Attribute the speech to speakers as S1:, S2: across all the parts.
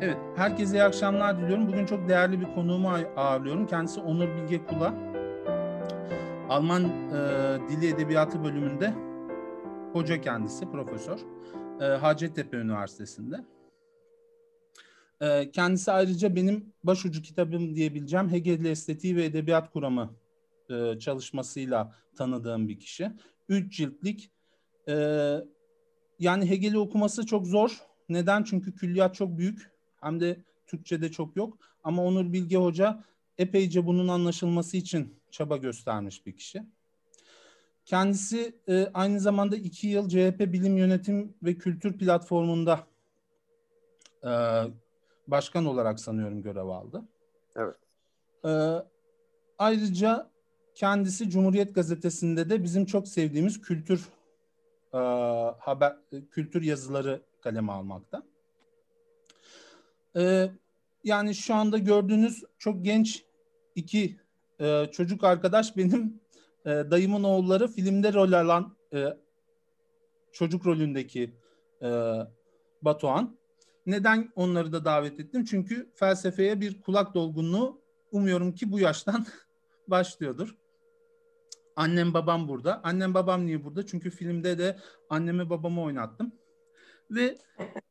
S1: Evet, herkese iyi akşamlar diliyorum. Bugün çok değerli bir konuğumu ağırlıyorum. Kendisi Onur Bilge Kula. Alman e, Dili Edebiyatı bölümünde hoca kendisi, profesör. E, Hacettepe Üniversitesi'nde. E, kendisi ayrıca benim başucu kitabım diyebileceğim Hegel Estetiği ve Edebiyat Kuramı e, çalışmasıyla tanıdığım bir kişi. Üç ciltlik. E, yani Hegel'i okuması çok zor. Neden? Çünkü külliyat çok büyük hem de Türkçe'de çok yok. Ama Onur Bilge Hoca epeyce bunun anlaşılması için çaba göstermiş bir kişi. Kendisi e, aynı zamanda iki yıl CHP Bilim Yönetim ve Kültür Platformu'nda e, başkan olarak sanıyorum görev aldı.
S2: Evet.
S1: E, ayrıca kendisi Cumhuriyet Gazetesi'nde de bizim çok sevdiğimiz kültür e, haber kültür yazıları kaleme almakta. Ee, yani şu anda gördüğünüz çok genç iki e, çocuk arkadaş benim e, dayımın oğulları filmde rol alan e, çocuk rolündeki e, Batuhan. Neden onları da davet ettim? Çünkü felsefeye bir kulak dolgunluğu umuyorum ki bu yaştan başlıyordur. Annem babam burada. Annem babam niye burada? Çünkü filmde de annemi babamı oynattım. Ve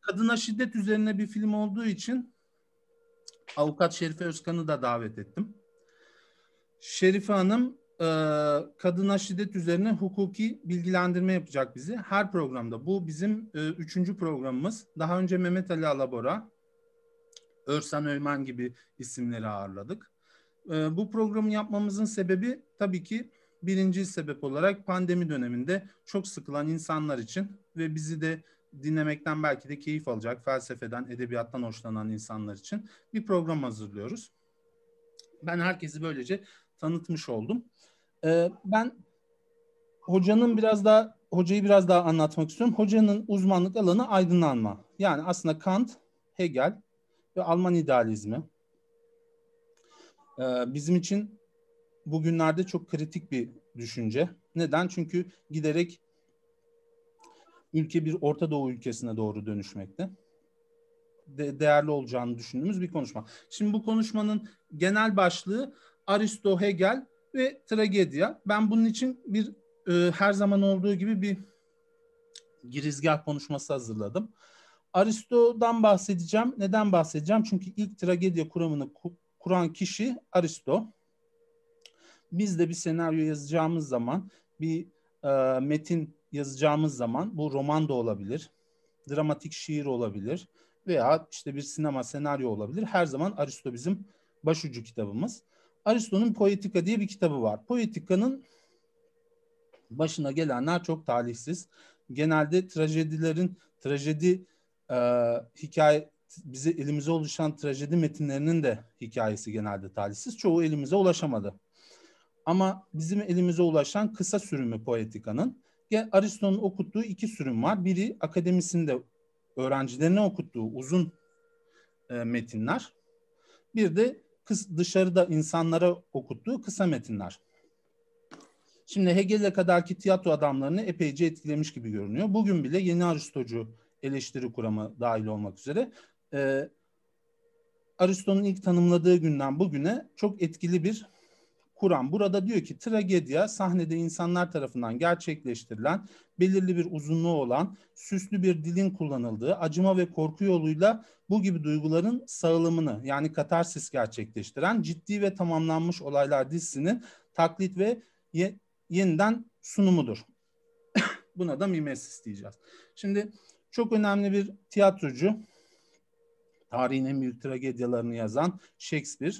S1: kadına şiddet üzerine bir film olduğu için avukat Şerife Özkan'ı da davet ettim. Şerife Hanım e, kadına şiddet üzerine hukuki bilgilendirme yapacak bizi her programda. Bu bizim e, üçüncü programımız. Daha önce Mehmet Ali Alabora, Örsan Öymen gibi isimleri ağırladık. E, bu programı yapmamızın sebebi tabii ki birinci sebep olarak pandemi döneminde çok sıkılan insanlar için ve bizi de dinlemekten belki de keyif alacak, felsefeden, edebiyattan hoşlanan insanlar için bir program hazırlıyoruz. Ben herkesi böylece tanıtmış oldum. Ee, ben hocanın biraz daha hocayı biraz daha anlatmak istiyorum. Hocanın uzmanlık alanı aydınlanma. Yani aslında Kant, Hegel ve Alman idealizmi. Ee, bizim için bugünlerde çok kritik bir düşünce. Neden? Çünkü giderek ülke bir Orta Doğu ülkesine doğru dönüşmekte. De, değerli olacağını düşündüğümüz bir konuşma. Şimdi bu konuşmanın genel başlığı Aristo, Hegel ve tragedya. Ben bunun için bir e, her zaman olduğu gibi bir girizgah konuşması hazırladım. Aristo'dan bahsedeceğim. Neden bahsedeceğim? Çünkü ilk tragedya kuramını kuran kişi Aristo. Biz de bir senaryo yazacağımız zaman bir e, metin yazacağımız zaman bu roman da olabilir, dramatik şiir olabilir veya işte bir sinema senaryo olabilir. Her zaman Aristo bizim başucu kitabımız. Aristo'nun Poetika diye bir kitabı var. Poetika'nın başına gelenler çok talihsiz. Genelde trajedilerin, trajedi e, hikaye, bize elimize oluşan trajedi metinlerinin de hikayesi genelde talihsiz. Çoğu elimize ulaşamadı. Ama bizim elimize ulaşan kısa sürümü Poetika'nın Aristo'nun okuttuğu iki sürüm var. Biri akademisinde öğrencilerine okuttuğu uzun e, metinler. Bir de kıs, dışarıda insanlara okuttuğu kısa metinler. Şimdi Hegel'e kadarki tiyatro adamlarını epeyce etkilemiş gibi görünüyor. Bugün bile yeni Aristocu eleştiri kuramı dahil olmak üzere e, Aristo'nun ilk tanımladığı günden bugüne çok etkili bir kuran burada diyor ki tragedya sahnede insanlar tarafından gerçekleştirilen belirli bir uzunluğu olan süslü bir dilin kullanıldığı acıma ve korku yoluyla bu gibi duyguların sağlamını yani katarsis gerçekleştiren ciddi ve tamamlanmış olaylar dizisinin taklit ve ye, yeniden sunumudur. Buna da mimesis diyeceğiz. Şimdi çok önemli bir tiyatrocu, tarihin en büyük tragedyalarını yazan Shakespeare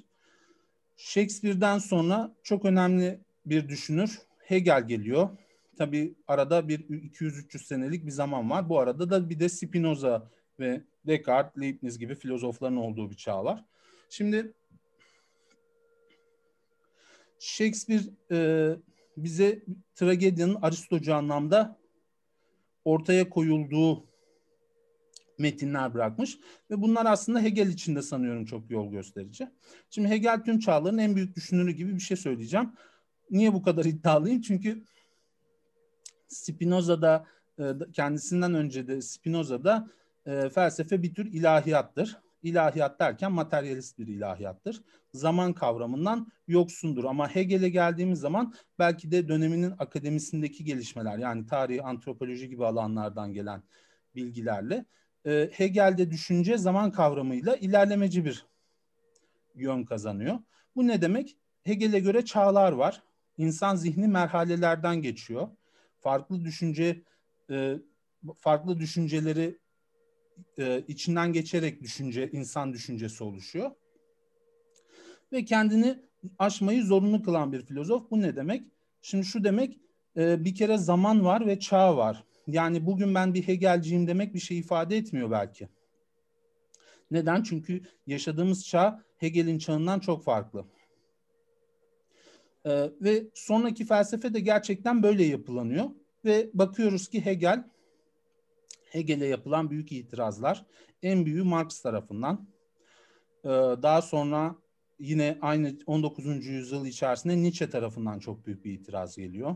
S1: Shakespeare'den sonra çok önemli bir düşünür Hegel geliyor. Tabi arada bir 200-300 senelik bir zaman var. Bu arada da bir de Spinoza ve Descartes, Leibniz gibi filozofların olduğu bir çağ var. Şimdi Shakespeare e, bize tragedyanın Aristocu anlamda ortaya koyulduğu metinler bırakmış ve bunlar aslında Hegel için de sanıyorum çok yol gösterici. Şimdi Hegel tüm çağların en büyük düşünürü gibi bir şey söyleyeceğim. Niye bu kadar iddialıyım? Çünkü Spinoza'da e, kendisinden önce de Spinoza'da e, felsefe bir tür ilahiyattır. ilahiyat derken materyalist bir ilahiyattır. Zaman kavramından yoksundur. Ama Hegel'e geldiğimiz zaman belki de döneminin akademisindeki gelişmeler yani tarih, antropoloji gibi alanlardan gelen bilgilerle e, Hegel'de düşünce zaman kavramıyla ilerlemeci bir yön kazanıyor. Bu ne demek? Hegel'e göre çağlar var. İnsan zihni merhalelerden geçiyor. Farklı düşünce e, farklı düşünceleri e, içinden geçerek düşünce insan düşüncesi oluşuyor. Ve kendini aşmayı zorunlu kılan bir filozof. Bu ne demek? Şimdi şu demek e, bir kere zaman var ve çağ var. Yani bugün ben bir Hegelciyim demek bir şey ifade etmiyor belki. Neden? Çünkü yaşadığımız çağ Hegel'in çağından çok farklı. Ee, ve sonraki felsefe de gerçekten böyle yapılanıyor. Ve bakıyoruz ki Hegel, Hegel'e yapılan büyük itirazlar en büyüğü Marx tarafından. Ee, daha sonra yine aynı 19. yüzyıl içerisinde Nietzsche tarafından çok büyük bir itiraz geliyor.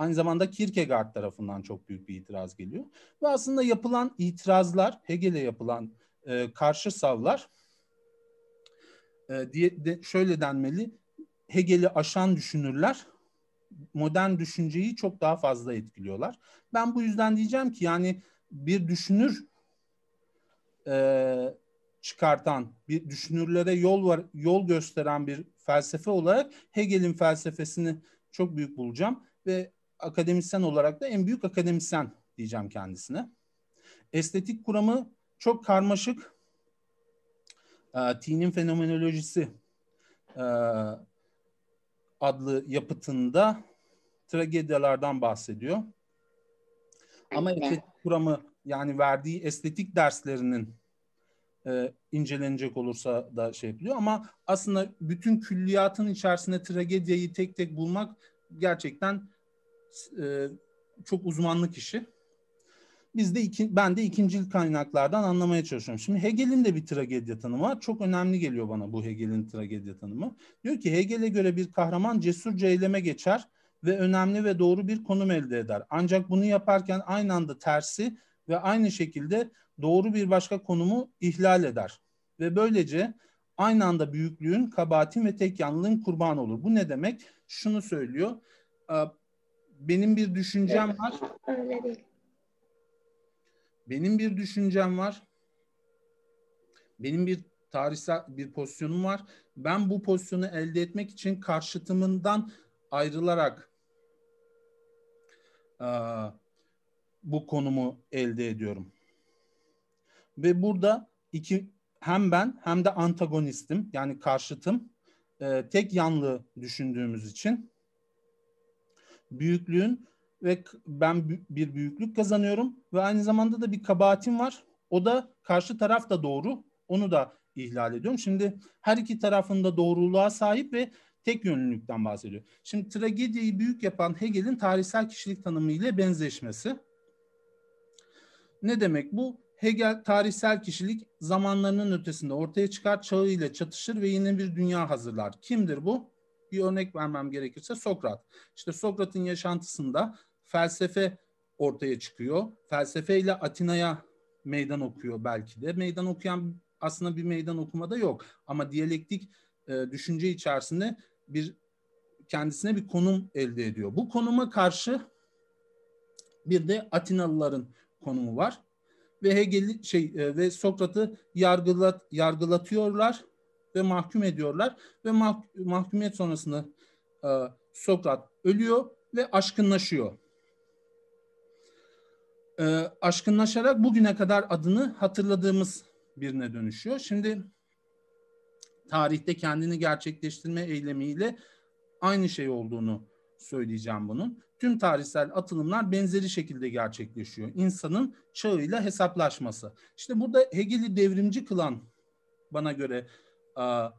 S1: Aynı zamanda Kierkegaard tarafından çok büyük bir itiraz geliyor. Ve aslında yapılan itirazlar, Hegel'e yapılan e, karşı savlar e, diye de, şöyle denmeli. Hegel'i aşan düşünürler modern düşünceyi çok daha fazla etkiliyorlar. Ben bu yüzden diyeceğim ki yani bir düşünür e, çıkartan, bir düşünürlere yol var, yol gösteren bir felsefe olarak Hegel'in felsefesini çok büyük bulacağım ve akademisyen olarak da en büyük akademisyen diyeceğim kendisine. Estetik kuramı çok karmaşık. E, T'nin fenomenolojisi e, adlı yapıtında tragedyalardan bahsediyor. Ama estetik kuramı yani verdiği estetik derslerinin e, incelenecek olursa da şey yapılıyor. Ama aslında bütün külliyatın içerisinde tragediyi tek tek bulmak gerçekten e, çok uzmanlık işi. Biz de iki, ben de ikincil kaynaklardan anlamaya çalışıyorum. Şimdi Hegel'in de bir tragedya tanımı var. Çok önemli geliyor bana bu Hegel'in tragedya tanımı. Diyor ki Hegel'e göre bir kahraman cesurca eyleme geçer ve önemli ve doğru bir konum elde eder. Ancak bunu yaparken aynı anda tersi ve aynı şekilde doğru bir başka konumu ihlal eder. Ve böylece aynı anda büyüklüğün, kabahatin ve tek yanlılığın kurban olur. Bu ne demek? Şunu söylüyor. Benim bir düşüncem var. Öyle değil. Benim bir düşüncem var. Benim bir tarihsel bir pozisyonum var. Ben bu pozisyonu elde etmek için karşıtımından ayrılarak bu konumu elde ediyorum. Ve burada iki hem ben hem de antagonistim yani karşıtım e, tek yanlı düşündüğümüz için büyüklüğün ve ben bir büyüklük kazanıyorum ve aynı zamanda da bir kabahatim var. O da karşı taraf da doğru. Onu da ihlal ediyorum. Şimdi her iki tarafında doğruluğa sahip ve tek yönlülükten bahsediyor. Şimdi tragediyi büyük yapan Hegel'in tarihsel kişilik tanımı ile benzeşmesi. Ne demek bu? Hegel tarihsel kişilik zamanlarının ötesinde ortaya çıkar, çağı ile çatışır ve yeni bir dünya hazırlar. Kimdir bu? Bir örnek vermem gerekirse Sokrat. İşte Sokrat'ın yaşantısında felsefe ortaya çıkıyor. Felsefeyle Atina'ya meydan okuyor belki de. Meydan okuyan aslında bir meydan okumada yok. Ama diyalektik e, düşünce içerisinde bir kendisine bir konum elde ediyor. Bu konuma karşı bir de Atinalıların konumu var ve Hegel şey e, ve Sokrat'ı yargılat yargılatıyorlar ve mahkum ediyorlar ve mah, mahkumiyet sonrasında e, Sokrat ölüyor ve aşkınlaşıyor. E, aşkınlaşarak bugüne kadar adını hatırladığımız birine dönüşüyor. Şimdi tarihte kendini gerçekleştirme eylemiyle aynı şey olduğunu söyleyeceğim bunun. Tüm tarihsel atılımlar benzeri şekilde gerçekleşiyor. İnsanın çağıyla hesaplaşması. İşte burada Hegel'i devrimci kılan bana göre a,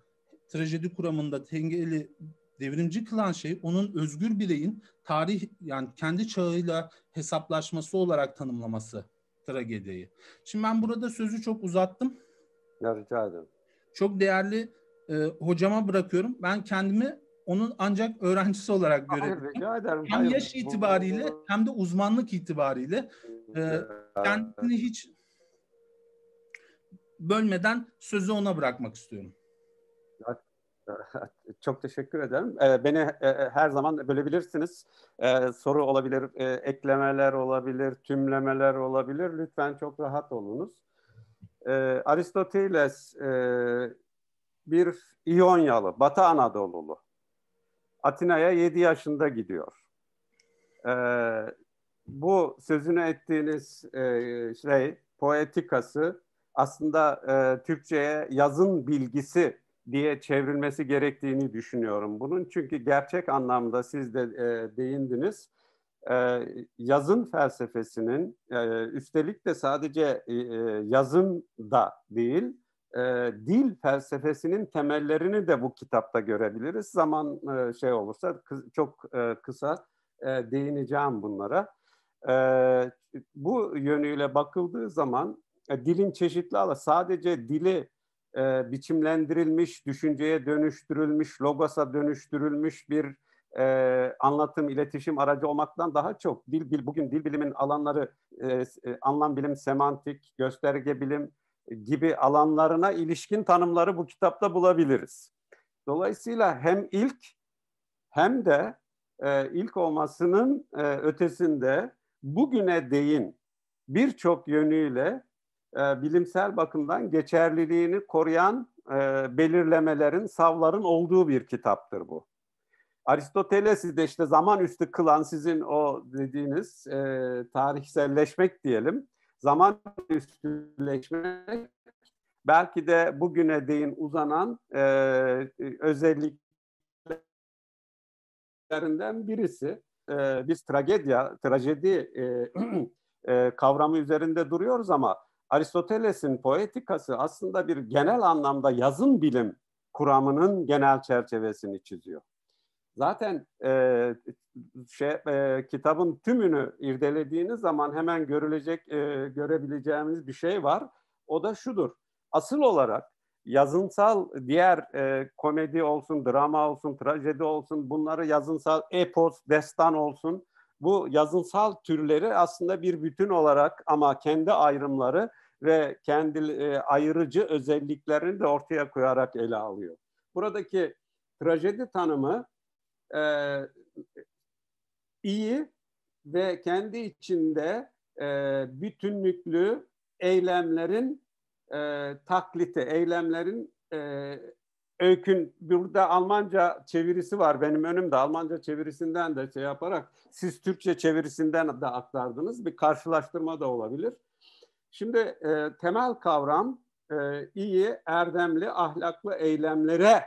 S1: trajedi kuramında Hegel'i devrimci kılan şey onun özgür bireyin tarih yani kendi çağıyla hesaplaşması olarak tanımlaması tragediyi. Şimdi ben burada sözü çok uzattım.
S2: Ya rica ederim.
S1: Çok değerli e, hocama bırakıyorum. Ben kendimi onun ancak öğrencisi olarak görebilirim. Hem Hayır, yaş itibariyle bu... hem de uzmanlık itibariyle e, kendini hiç bölmeden sözü ona bırakmak istiyorum.
S2: Çok teşekkür ederim. Ee, beni e, e, her zaman bölebilirsiniz. Ee, soru olabilir, e, eklemeler olabilir, tümlemeler olabilir. Lütfen çok rahat olunuz. Ee, Aristoteles bir İyonyalı, Batı Anadolu'lu. Atina'ya 7 yaşında gidiyor. Bu sözünü ettiğiniz şey, poetikası aslında Türkçe'ye yazın bilgisi diye çevrilmesi gerektiğini düşünüyorum bunun. Çünkü gerçek anlamda siz de e, değindiniz. E, yazın felsefesinin e, üstelik de sadece e, e yazın da değil, e, dil felsefesinin temellerini de bu kitapta görebiliriz. Zaman e, şey olursa çok e, kısa e, değineceğim bunlara. E, bu yönüyle bakıldığı zaman e, dilin çeşitli alanı sadece dili e, biçimlendirilmiş, düşünceye dönüştürülmüş, logosa dönüştürülmüş bir e, anlatım, iletişim aracı olmaktan daha çok dil, bil, bugün dil bilimin alanları, e, e, anlam bilim, semantik, gösterge bilim gibi alanlarına ilişkin tanımları bu kitapta bulabiliriz. Dolayısıyla hem ilk hem de e, ilk olmasının e, ötesinde bugüne değin birçok yönüyle e, bilimsel bakımdan geçerliliğini koruyan e, belirlemelerin, savların olduğu bir kitaptır bu. Aristoteles'i de işte zaman üstü kılan sizin o dediğiniz e, tarihselleşmek diyelim. Zaman üstüleşmek belki de bugüne değin uzanan e, özelliklerinden birisi. E, biz tragedya, trajedi e, e, kavramı üzerinde duruyoruz ama Aristoteles'in poetikası aslında bir genel anlamda yazın bilim kuramının genel çerçevesini çiziyor. Zaten e, şey, e, kitabın tümünü irdelediğiniz zaman hemen görülecek, e, görebileceğimiz bir şey var. O da şudur. Asıl olarak yazınsal diğer e, komedi olsun, drama olsun, trajedi olsun, bunları yazınsal epos, destan olsun. Bu yazınsal türleri aslında bir bütün olarak ama kendi ayrımları ve kendi e, ayırıcı özelliklerini de ortaya koyarak ele alıyor. Buradaki trajedi tanımı e, iyi ve kendi içinde e, bütünlüklü eylemlerin e, takliti, eylemlerin e, öykün burada Almanca çevirisi var benim önümde. Almanca çevirisinden de şey yaparak siz Türkçe çevirisinden de aktardınız. Bir karşılaştırma da olabilir. Şimdi e, temel kavram e, iyi, erdemli, ahlaklı eylemlere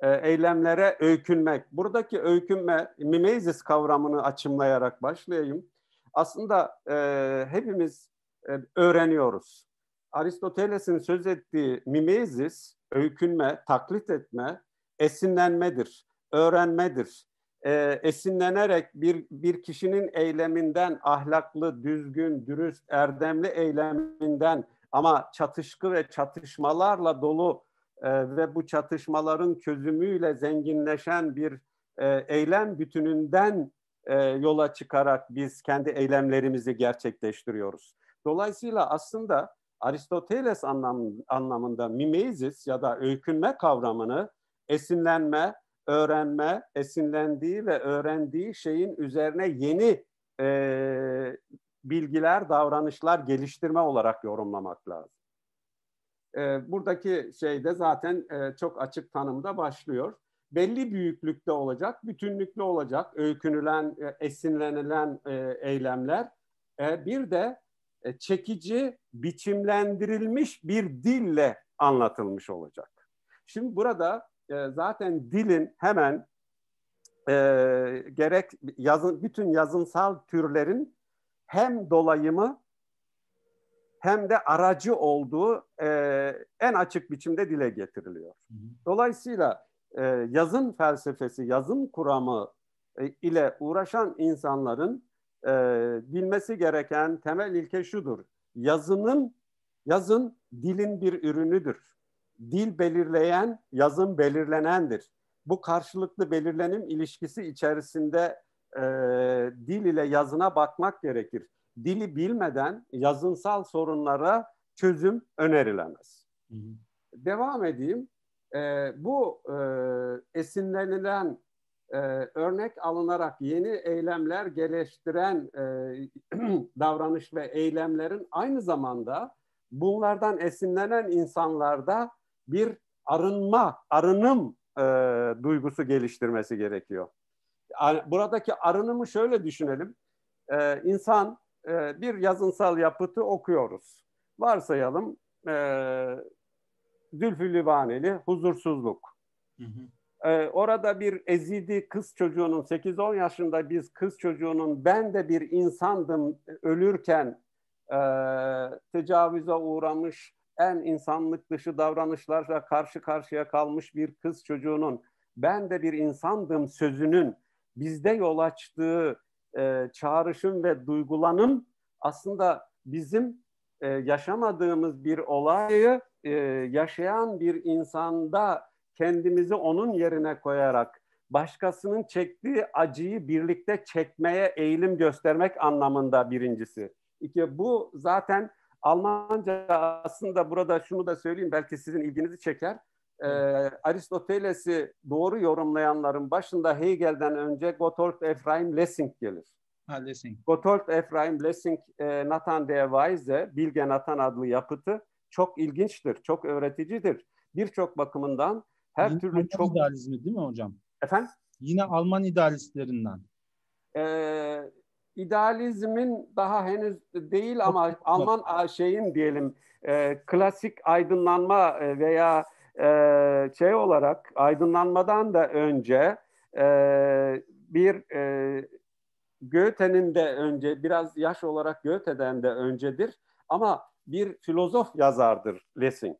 S2: e, eylemlere öykünmek. Buradaki öykünme, mimezis kavramını açımlayarak başlayayım. Aslında e, hepimiz e, öğreniyoruz. Aristoteles'in söz ettiği mimezis, öykünme, taklit etme, esinlenmedir, öğrenmedir e, esinlenerek bir, bir kişinin eyleminden ahlaklı, düzgün, dürüst, erdemli eyleminden ama çatışkı ve çatışmalarla dolu e, ve bu çatışmaların çözümüyle zenginleşen bir e, eylem bütününden e, yola çıkarak biz kendi eylemlerimizi gerçekleştiriyoruz. Dolayısıyla aslında Aristoteles anlam, anlamında mimezis ya da öykünme kavramını esinlenme, öğrenme, esinlendiği ve öğrendiği şeyin üzerine yeni e, bilgiler, davranışlar geliştirme olarak yorumlamak lazım. E, buradaki şeyde zaten e, çok açık tanımda başlıyor. Belli büyüklükte olacak, bütünlüklü olacak, öykünülen, e, esinlenilen e, eylemler. E, bir de e, çekici, biçimlendirilmiş bir dille anlatılmış olacak. Şimdi burada e, zaten dilin hemen e, gerek yazın bütün yazınsal türlerin hem dolayımı hem de aracı olduğu e, en açık biçimde dile getiriliyor. Dolayısıyla e, yazın felsefesi, yazın kuramı e, ile uğraşan insanların e, bilmesi gereken temel ilke şudur. Yazının, yazın dilin bir ürünüdür dil belirleyen, yazım belirlenendir. Bu karşılıklı belirlenim ilişkisi içerisinde e, dil ile yazına bakmak gerekir. Dili bilmeden yazınsal sorunlara çözüm önerilemez. Hı hı. Devam edeyim. E, bu e, esinlenilen e, örnek alınarak yeni eylemler geliştiren e, davranış ve eylemlerin aynı zamanda bunlardan esinlenen insanlarda bir arınma, arınım e, duygusu geliştirmesi gerekiyor. Buradaki arınımı şöyle düşünelim. E, insan e, bir yazınsal yapıtı okuyoruz. Varsayalım e, Zülfü Livaneli huzursuzluk. Hı hı. Ee, orada bir ezidi kız çocuğunun 8-10 yaşında biz kız çocuğunun ben de bir insandım ölürken e, tecavüze uğramış en insanlık dışı davranışlarla karşı karşıya kalmış bir kız çocuğunun ben de bir insandım sözünün bizde yol açtığı e, çağrışım ve duygulanım aslında bizim e, yaşamadığımız bir olayı e, yaşayan bir insanda kendimizi onun yerine koyarak başkasının çektiği acıyı birlikte çekmeye eğilim göstermek anlamında birincisi. İki, bu zaten Almanca aslında burada şunu da söyleyeyim belki sizin ilginizi çeker. Ee, Aristoteles'i doğru yorumlayanların başında Hegel'den önce Gotthold Ephraim Lessing gelir.
S1: Ha, Lessing.
S2: Gotthold Ephraim Lessing, e, Nathan der Weise, Bilge Nathan adlı yapıtı çok ilginçtir, çok öğreticidir. Birçok bakımından her
S1: Yine
S2: türlü
S1: Alman
S2: çok...
S1: idealizmi değil mi hocam?
S2: Efendim?
S1: Yine Alman idealistlerinden.
S2: Ee, idealizmin daha henüz değil ama Alman şeyin diyelim e, klasik aydınlanma e, veya e, şey olarak aydınlanmadan da önce e, bir e, Goethe'nin de önce biraz yaş olarak Goethe'den de öncedir ama bir filozof yazardır Lessing.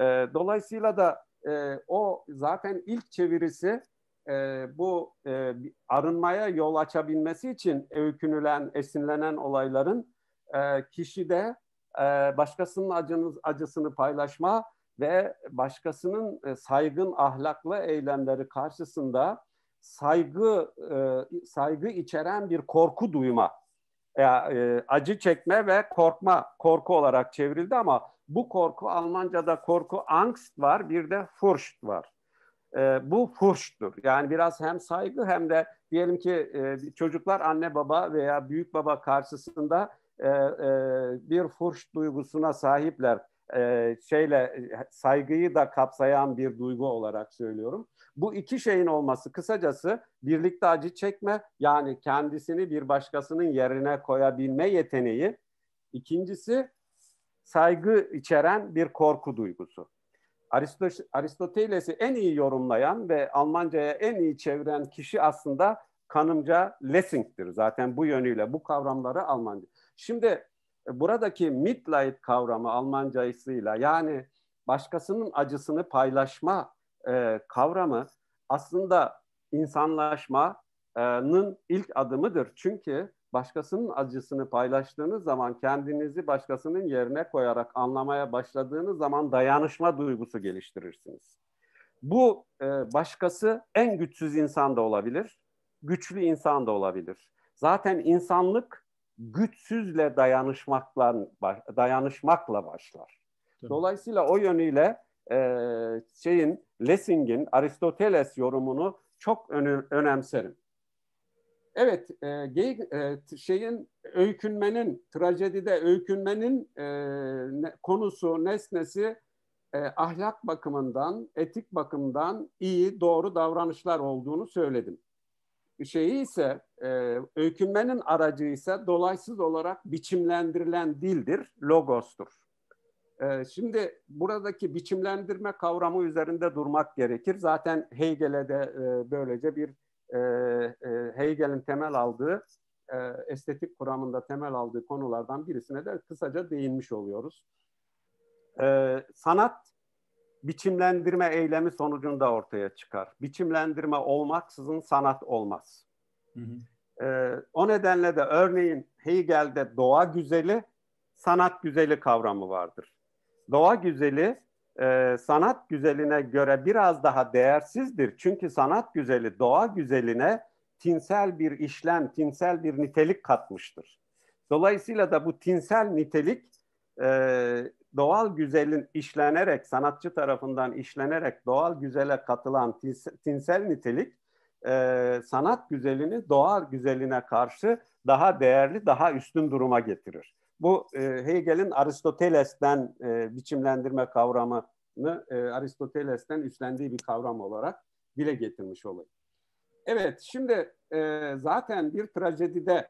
S2: E, dolayısıyla da e, o zaten ilk çevirisi e, bu e, arınmaya yol açabilmesi için öykünülen, esinlenen olayların e, kişide e, başkasının acınız, acısını paylaşma ve başkasının e, saygın ahlaklı eylemleri karşısında saygı e, saygı içeren bir korku duyma, e, e, acı çekme ve korkma korku olarak çevrildi ama bu korku Almanca'da korku angst var, bir de furcht var. E, bu furchttur. Yani biraz hem saygı hem de diyelim ki e, çocuklar anne baba veya büyük baba karşısında e, e, bir furcht duygusuna sahipler. E, şeyle saygıyı da kapsayan bir duygu olarak söylüyorum. Bu iki şeyin olması kısacası birlikte acı çekme yani kendisini bir başkasının yerine koyabilme yeteneği. İkincisi saygı içeren bir korku duygusu. Aristoteles'i en iyi yorumlayan ve Almanca'ya en iyi çeviren kişi aslında kanımca Lessing'tir. Zaten bu yönüyle bu kavramları Almanca. Şimdi e, buradaki Mitleid kavramı Almancasıyla yani başkasının acısını paylaşma e, kavramı aslında insanlaşmanın ilk adımıdır. Çünkü başkasının acısını paylaştığınız zaman kendinizi başkasının yerine koyarak anlamaya başladığınız zaman dayanışma duygusu geliştirirsiniz. Bu e, başkası en güçsüz insan da olabilir, güçlü insan da olabilir. Zaten insanlık güçsüzle dayanışmakla dayanışmakla başlar. Dolayısıyla o yönüyle e, şeyin Lessing'in Aristoteles yorumunu çok önemserim. Evet, e, e, şeyin öykünmenin, trajedide öykünmenin e, ne, konusu, nesnesi e, ahlak bakımından, etik bakımdan iyi, doğru davranışlar olduğunu söyledim. Şeyi ise, e, öykünmenin aracı ise dolaysız olarak biçimlendirilen dildir, logostur. E, şimdi buradaki biçimlendirme kavramı üzerinde durmak gerekir. Zaten Hegel'e de e, böylece bir e, e, Hegel'in temel aldığı e, estetik kuramında temel aldığı konulardan birisine de kısaca değinmiş oluyoruz. E, sanat biçimlendirme eylemi sonucunda ortaya çıkar. Biçimlendirme olmaksızın sanat olmaz. Hı hı. E, o nedenle de örneğin Hegel'de doğa güzeli, sanat güzeli kavramı vardır. Doğa güzeli e, sanat güzeline göre biraz daha değersizdir. Çünkü sanat güzeli doğa güzeline tinsel bir işlem, tinsel bir nitelik katmıştır. Dolayısıyla da bu tinsel nitelik e, doğal güzelin işlenerek, sanatçı tarafından işlenerek doğal güzele katılan tinsel nitelik, e, sanat güzelini doğal güzeline karşı daha değerli, daha üstün duruma getirir. Bu e, Hegel'in Aristoteles'ten e, biçimlendirme kavramını e, Aristoteles'ten üstlendiği bir kavram olarak dile getirmiş olayım. Evet, şimdi e, zaten bir trajedide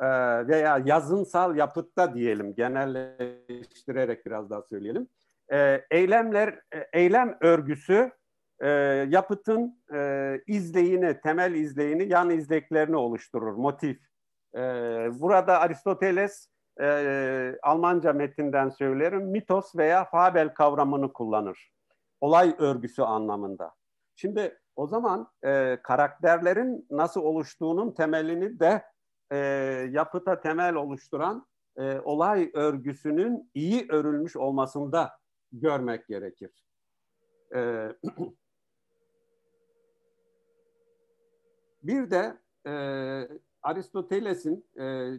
S2: e, veya yazınsal yapıtta diyelim, genelleştirerek biraz daha söyleyelim. E, eylemler, e, eylem örgüsü e, yapıtın e, izleyini, temel izleyini, yan izleklerini oluşturur, motif. E, burada Aristoteles e, Almanca metinden söylerim, mitos veya fabel kavramını kullanır. Olay örgüsü anlamında. Şimdi o zaman e, karakterlerin nasıl oluştuğunun temelini de e, yapıta temel oluşturan e, olay örgüsünün iyi örülmüş olmasında görmek gerekir. E, bir de e, Aristoteles'in e,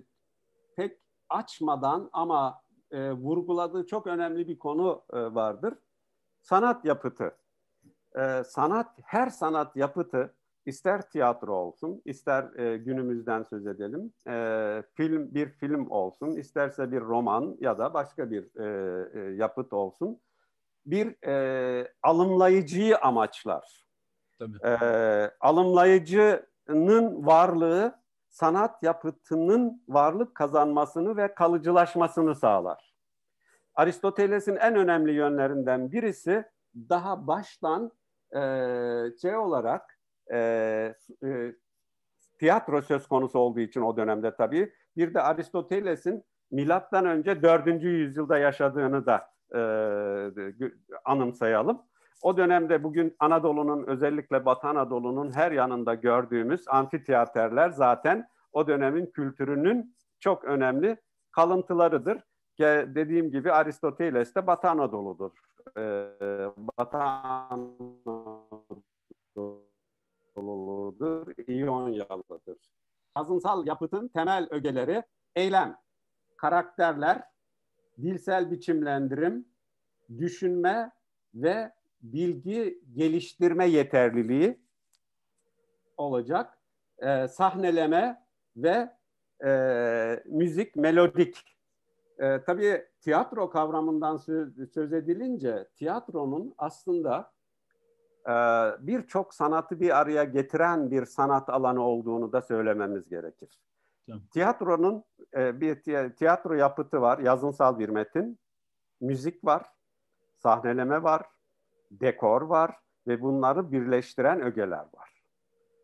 S2: pek açmadan ama e, vurguladığı çok önemli bir konu e, vardır. Sanat yapıtı. E, sanat, her sanat yapıtı ister tiyatro olsun, ister e, günümüzden söz edelim, e, film bir film olsun, isterse bir roman ya da başka bir e, e, yapıt olsun, bir e, alımlayıcıyı amaçlar. Tabii. E, alımlayıcının varlığı sanat yapıtının varlık kazanmasını ve kalıcılaşmasını sağlar. Aristoteles'in en önemli yönlerinden birisi daha baştan e, şey olarak e, e, tiyatro söz konusu olduğu için o dönemde tabii bir de Aristoteles'in milattan önce 4. yüzyılda yaşadığını da e, anımsayalım. O dönemde bugün Anadolu'nun özellikle Batı Anadolu'nun her yanında gördüğümüz amfiteyatrler zaten o dönemin kültürünün çok önemli kalıntılarıdır. Dediğim gibi Aristoteles de Batı Anadolu'dur. Ee, Batı Anadolu'dur, İyonyalı'dır. Yazınsal yapıtın temel ögeleri eylem, karakterler, dilsel biçimlendirim, düşünme ve bilgi geliştirme yeterliliği olacak. E, sahneleme ve e, müzik, melodik. E, tabii tiyatro kavramından söz, söz edilince tiyatronun aslında e, birçok sanatı bir araya getiren bir sanat alanı olduğunu da söylememiz gerekir. Tamam. Tiyatronun e, bir tiyatro yapıtı var, yazınsal bir metin, müzik var, sahneleme var, dekor var ve bunları birleştiren ögeler var.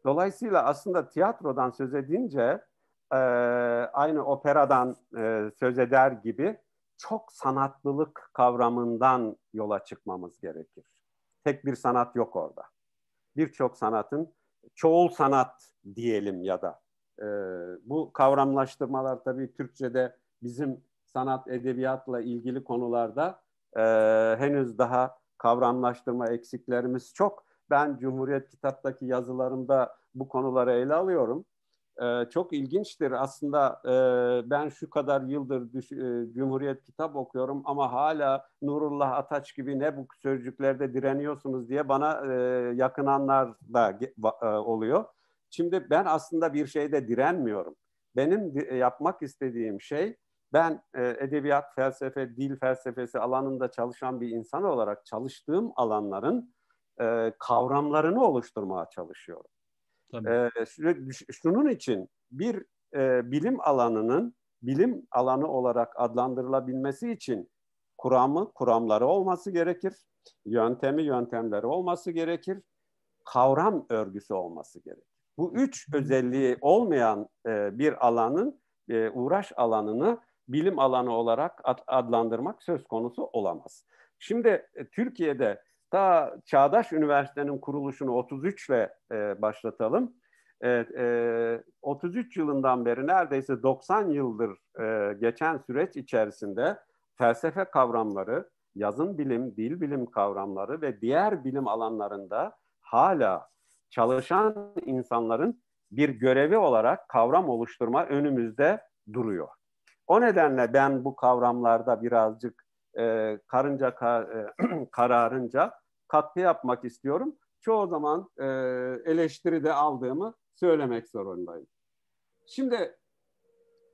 S2: Dolayısıyla aslında tiyatrodan söz edince e, aynı operadan e, söz eder gibi çok sanatlılık kavramından yola çıkmamız gerekir. Tek bir sanat yok orada. Birçok sanatın çoğul sanat diyelim ya da e, bu kavramlaştırmalar tabii Türkçe'de bizim sanat edebiyatla ilgili konularda e, henüz daha kavramlaştırma eksiklerimiz çok. Ben Cumhuriyet Kitap'taki yazılarımda bu konuları ele alıyorum. Ee, çok ilginçtir aslında e, ben şu kadar yıldır düş, e, Cumhuriyet kitap okuyorum ama hala Nurullah Ataç gibi ne bu sözcüklerde direniyorsunuz diye bana e, yakınanlar da e, oluyor. Şimdi ben aslında bir şeyde direnmiyorum. Benim yapmak istediğim şey ben e, edebiyat, felsefe, dil felsefesi alanında çalışan bir insan olarak çalıştığım alanların e, kavramlarını oluşturmaya çalışıyorum. Tabii. E, şunun için bir e, bilim alanının bilim alanı olarak adlandırılabilmesi için kuramı, kuramları olması gerekir. Yöntemi, yöntemleri olması gerekir. Kavram örgüsü olması gerekir. Bu üç özelliği olmayan e, bir alanın e, uğraş alanını bilim alanı olarak adlandırmak söz konusu olamaz. Şimdi e, Türkiye'de ta Çağdaş Üniversitenin kuruluşunu 33 ile e, başlatalım. Evet, e, 33 yılından beri neredeyse 90 yıldır e, geçen süreç içerisinde felsefe kavramları, yazın bilim, dil bilim kavramları ve diğer bilim alanlarında hala çalışan insanların bir görevi olarak kavram oluşturma önümüzde duruyor. O nedenle ben bu kavramlarda birazcık e, karınca kar, e, kararınca katkı yapmak istiyorum. Çoğu zaman e, eleştiride aldığımı söylemek zorundayım. Şimdi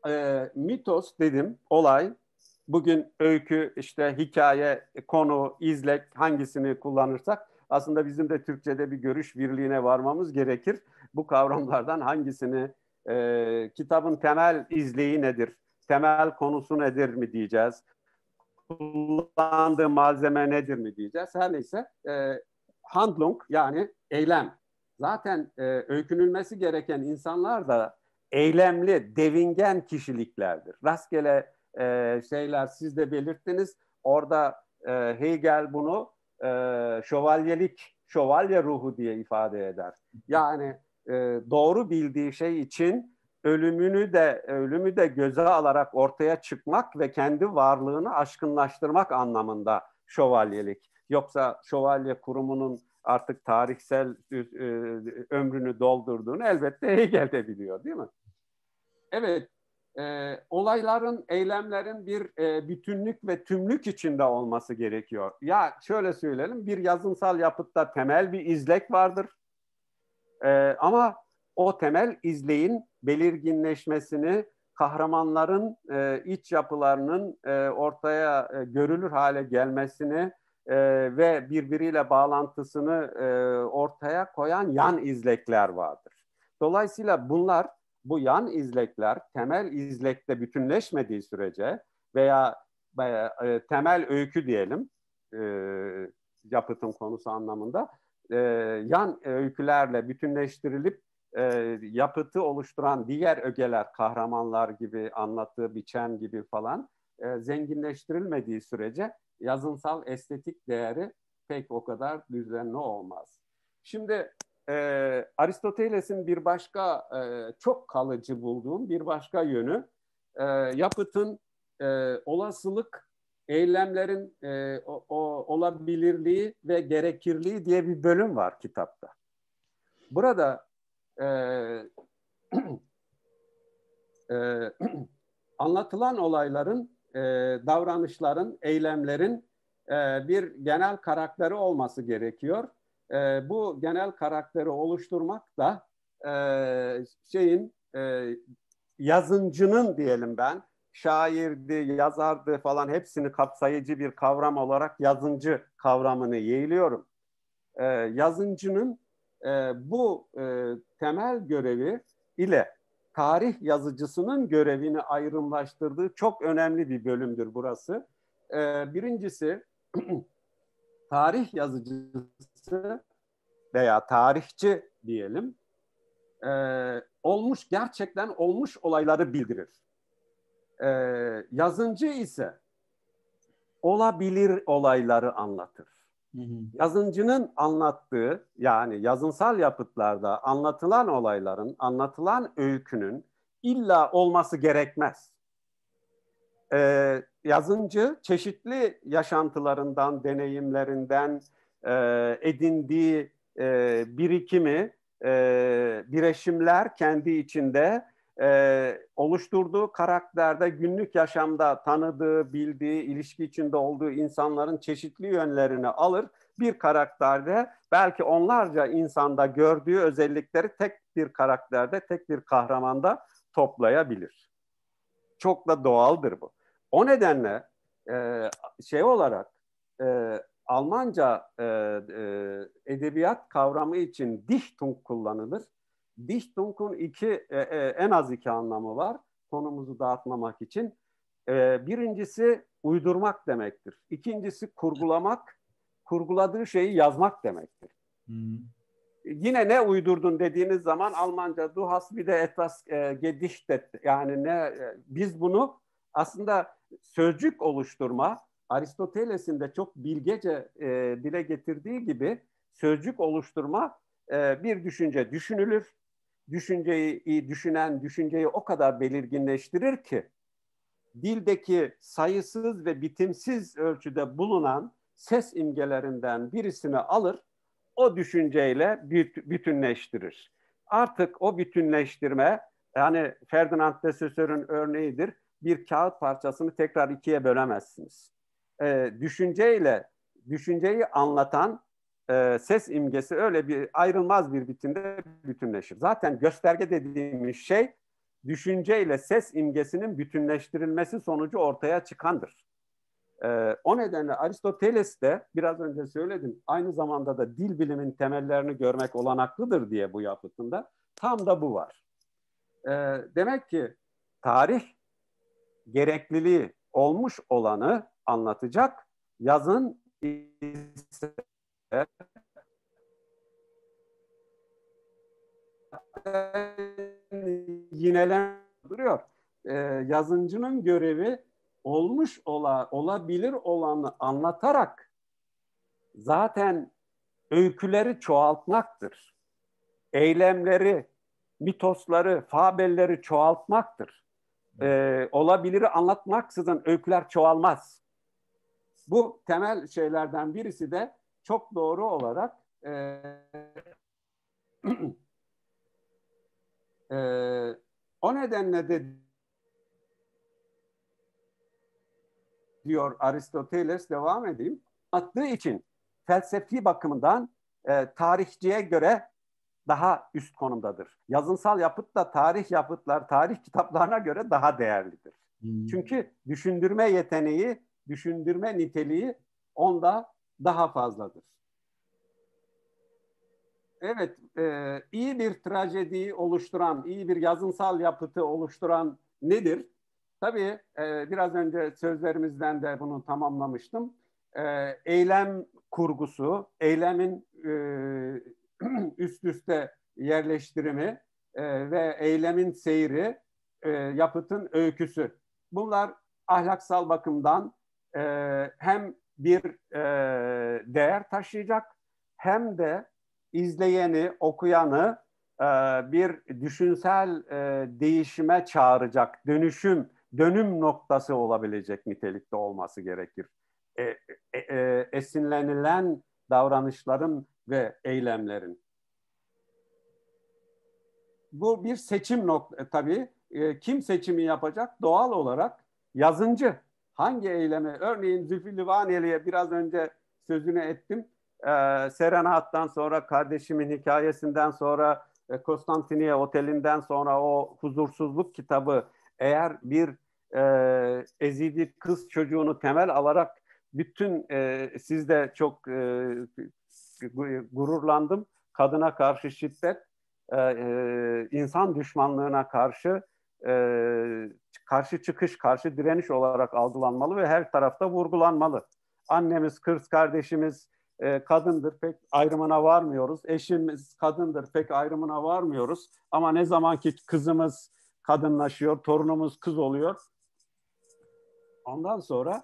S2: e, mitos dedim olay bugün öykü işte hikaye konu izlek hangisini kullanırsak aslında bizim de Türkçe'de bir görüş birliğine varmamız gerekir. Bu kavramlardan hangisini e, kitabın temel izleyi nedir? Temel konusu nedir mi diyeceğiz? Kullandığı malzeme nedir mi diyeceğiz? Her neyse e, handlung yani eylem. Zaten e, öykünülmesi gereken insanlar da eylemli, devingen kişiliklerdir. Rastgele e, şeyler siz de belirttiniz. Orada e, Hegel bunu e, şövalyelik, şövalye ruhu diye ifade eder. Yani e, doğru bildiği şey için ölümünü de ölümü de göze alarak ortaya çıkmak ve kendi varlığını aşkınlaştırmak anlamında şövalyelik. Yoksa şövalye kurumunun artık tarihsel e, ömrünü doldurduğunu elbette Hegel de biliyor değil mi? Evet, e, olayların, eylemlerin bir e, bütünlük ve tümlük içinde olması gerekiyor. Ya şöyle söyleyelim, bir yazımsal yapıtta temel bir izlek vardır. E, ama o temel izleyin belirginleşmesini, kahramanların e, iç yapılarının e, ortaya e, görülür hale gelmesini e, ve birbiriyle bağlantısını e, ortaya koyan yan izlekler vardır. Dolayısıyla bunlar bu yan izlekler temel izlekte bütünleşmediği sürece veya e, temel öykü diyelim e, yapıtın konusu anlamında e, yan öykülerle bütünleştirilip e, yapıtı oluşturan diğer ögeler kahramanlar gibi anlattığı biçen gibi falan e, zenginleştirilmediği sürece yazınsal estetik değeri pek o kadar düzenli olmaz. Şimdi e, Aristoteles'in bir başka e, çok kalıcı bulduğum bir başka yönü e, yapıtın e, olasılık eylemlerin e, o, o, olabilirliği ve gerekirliği diye bir bölüm var kitapta. Burada e, anlatılan olayların, e, davranışların, eylemlerin e, bir genel karakteri olması gerekiyor e, bu genel karakteri oluşturmak da e, şeyin e, yazıncının diyelim ben şairdi, yazardı falan hepsini kapsayıcı bir kavram olarak yazıncı kavramını yeğliyorum. E, yazıncının e, bu e, temel görevi ile tarih yazıcısının görevini ayrımlaştırdığı çok önemli bir bölümdür burası. E, birincisi tarih yazıcısı veya tarihçi diyelim e, olmuş gerçekten olmuş olayları bildirir. E, yazıncı ise olabilir olayları anlatır. Hı. Yazıncının anlattığı yani yazınsal yapıtlarda anlatılan olayların, anlatılan öykünün illa olması gerekmez. Ee, yazıncı çeşitli yaşantılarından, deneyimlerinden, e, edindiği e, birikimi, e, bireşimler kendi içinde e, oluşturduğu karakterde günlük yaşamda tanıdığı, bildiği, ilişki içinde olduğu insanların çeşitli yönlerini alır. Bir karakterde belki onlarca insanda gördüğü özellikleri tek bir karakterde, tek bir kahramanda toplayabilir. Çok da doğaldır bu. O nedenle e, şey olarak e, Almanca e, e, edebiyat kavramı için Dichtung kullanılır. Dichtung'un iki e, e, en az iki anlamı var. Konumuzu dağıtmamak için. E, birincisi uydurmak demektir. İkincisi kurgulamak, kurguladığı şeyi yazmak demektir. Hmm. Yine ne uydurdun dediğiniz zaman Almanca du hast bir de etwas e, gedichtet yani ne e, biz bunu aslında sözcük oluşturma, Aristoteles'in de çok bilgece e, dile getirdiği gibi sözcük oluşturma e, bir düşünce düşünülür. Düşünceyi düşünen düşünceyi o kadar belirginleştirir ki dildeki sayısız ve bitimsiz ölçüde bulunan ses imgelerinden birisini alır, o düşünceyle bütünleştirir. Artık o bütünleştirme, yani Ferdinand de Saussure'ün örneğidir, bir kağıt parçasını tekrar ikiye bölemezsiniz e, düşünceyle düşünceyi anlatan e, ses imgesi öyle bir ayrılmaz bir biçimde bütünleşir. Zaten gösterge dediğimiz şey düşünceyle ses imgesinin bütünleştirilmesi sonucu ortaya çıkandır. E, o nedenle Aristoteles de biraz önce söyledim aynı zamanda da dil bilimin temellerini görmek olanaklıdır diye bu yapıtında tam da bu var. E, demek ki tarih gerekliliği olmuş olanı anlatacak, yazın ise yinelen duruyor. Ee, yazıncının görevi olmuş ola, olabilir olanı anlatarak zaten öyküleri çoğaltmaktır. Eylemleri, mitosları, fabelleri çoğaltmaktır. Ee, olabiliri anlatmaksızın öyküler çoğalmaz. Bu temel şeylerden birisi de çok doğru olarak e, e, o nedenle de diyor Aristoteles devam edeyim. Attığı için felsefi bakımından e, tarihçiye göre daha üst konumdadır. Yazınsal yapıt da tarih yapıtlar, tarih kitaplarına göre daha değerlidir. Hmm. Çünkü düşündürme yeteneği, düşündürme niteliği onda daha fazladır. Evet, e, iyi bir trajediyi oluşturan, iyi bir yazınsal yapıtı oluşturan nedir? Tabii e, biraz önce sözlerimizden de bunu tamamlamıştım. E, eylem kurgusu, eylemin e, üst üste yerleştirimi e, ve eylemin seyri, e, yapıtın öyküsü. Bunlar ahlaksal bakımdan e, hem bir e, değer taşıyacak hem de izleyeni, okuyanı e, bir düşünsel e, değişime çağıracak, dönüşüm, dönüm noktası olabilecek nitelikte olması gerekir. E, e, e, esinlenilen davranışların ve eylemlerin. Bu bir seçim nokta e, tabii. E, kim seçimi yapacak? Doğal olarak yazıncı. Hangi eylemi? Örneğin Zülfü Livaneli'ye biraz önce sözünü ettim e, Serenat'tan sonra kardeşimin hikayesinden sonra e, Konstantiniye Oteli'nden sonra o huzursuzluk kitabı eğer bir e, ezidi kız çocuğunu temel alarak bütün e, siz de çok e, gururlandım kadına karşı şiddet e, e, insan düşmanlığına karşı e, karşı çıkış karşı direniş olarak algılanmalı ve her tarafta vurgulanmalı annemiz kız kardeşimiz e, kadındır pek ayrımına varmıyoruz. Eşimiz kadındır pek ayrımına varmıyoruz. Ama ne zaman ki kızımız kadınlaşıyor, torunumuz kız oluyor. Ondan sonra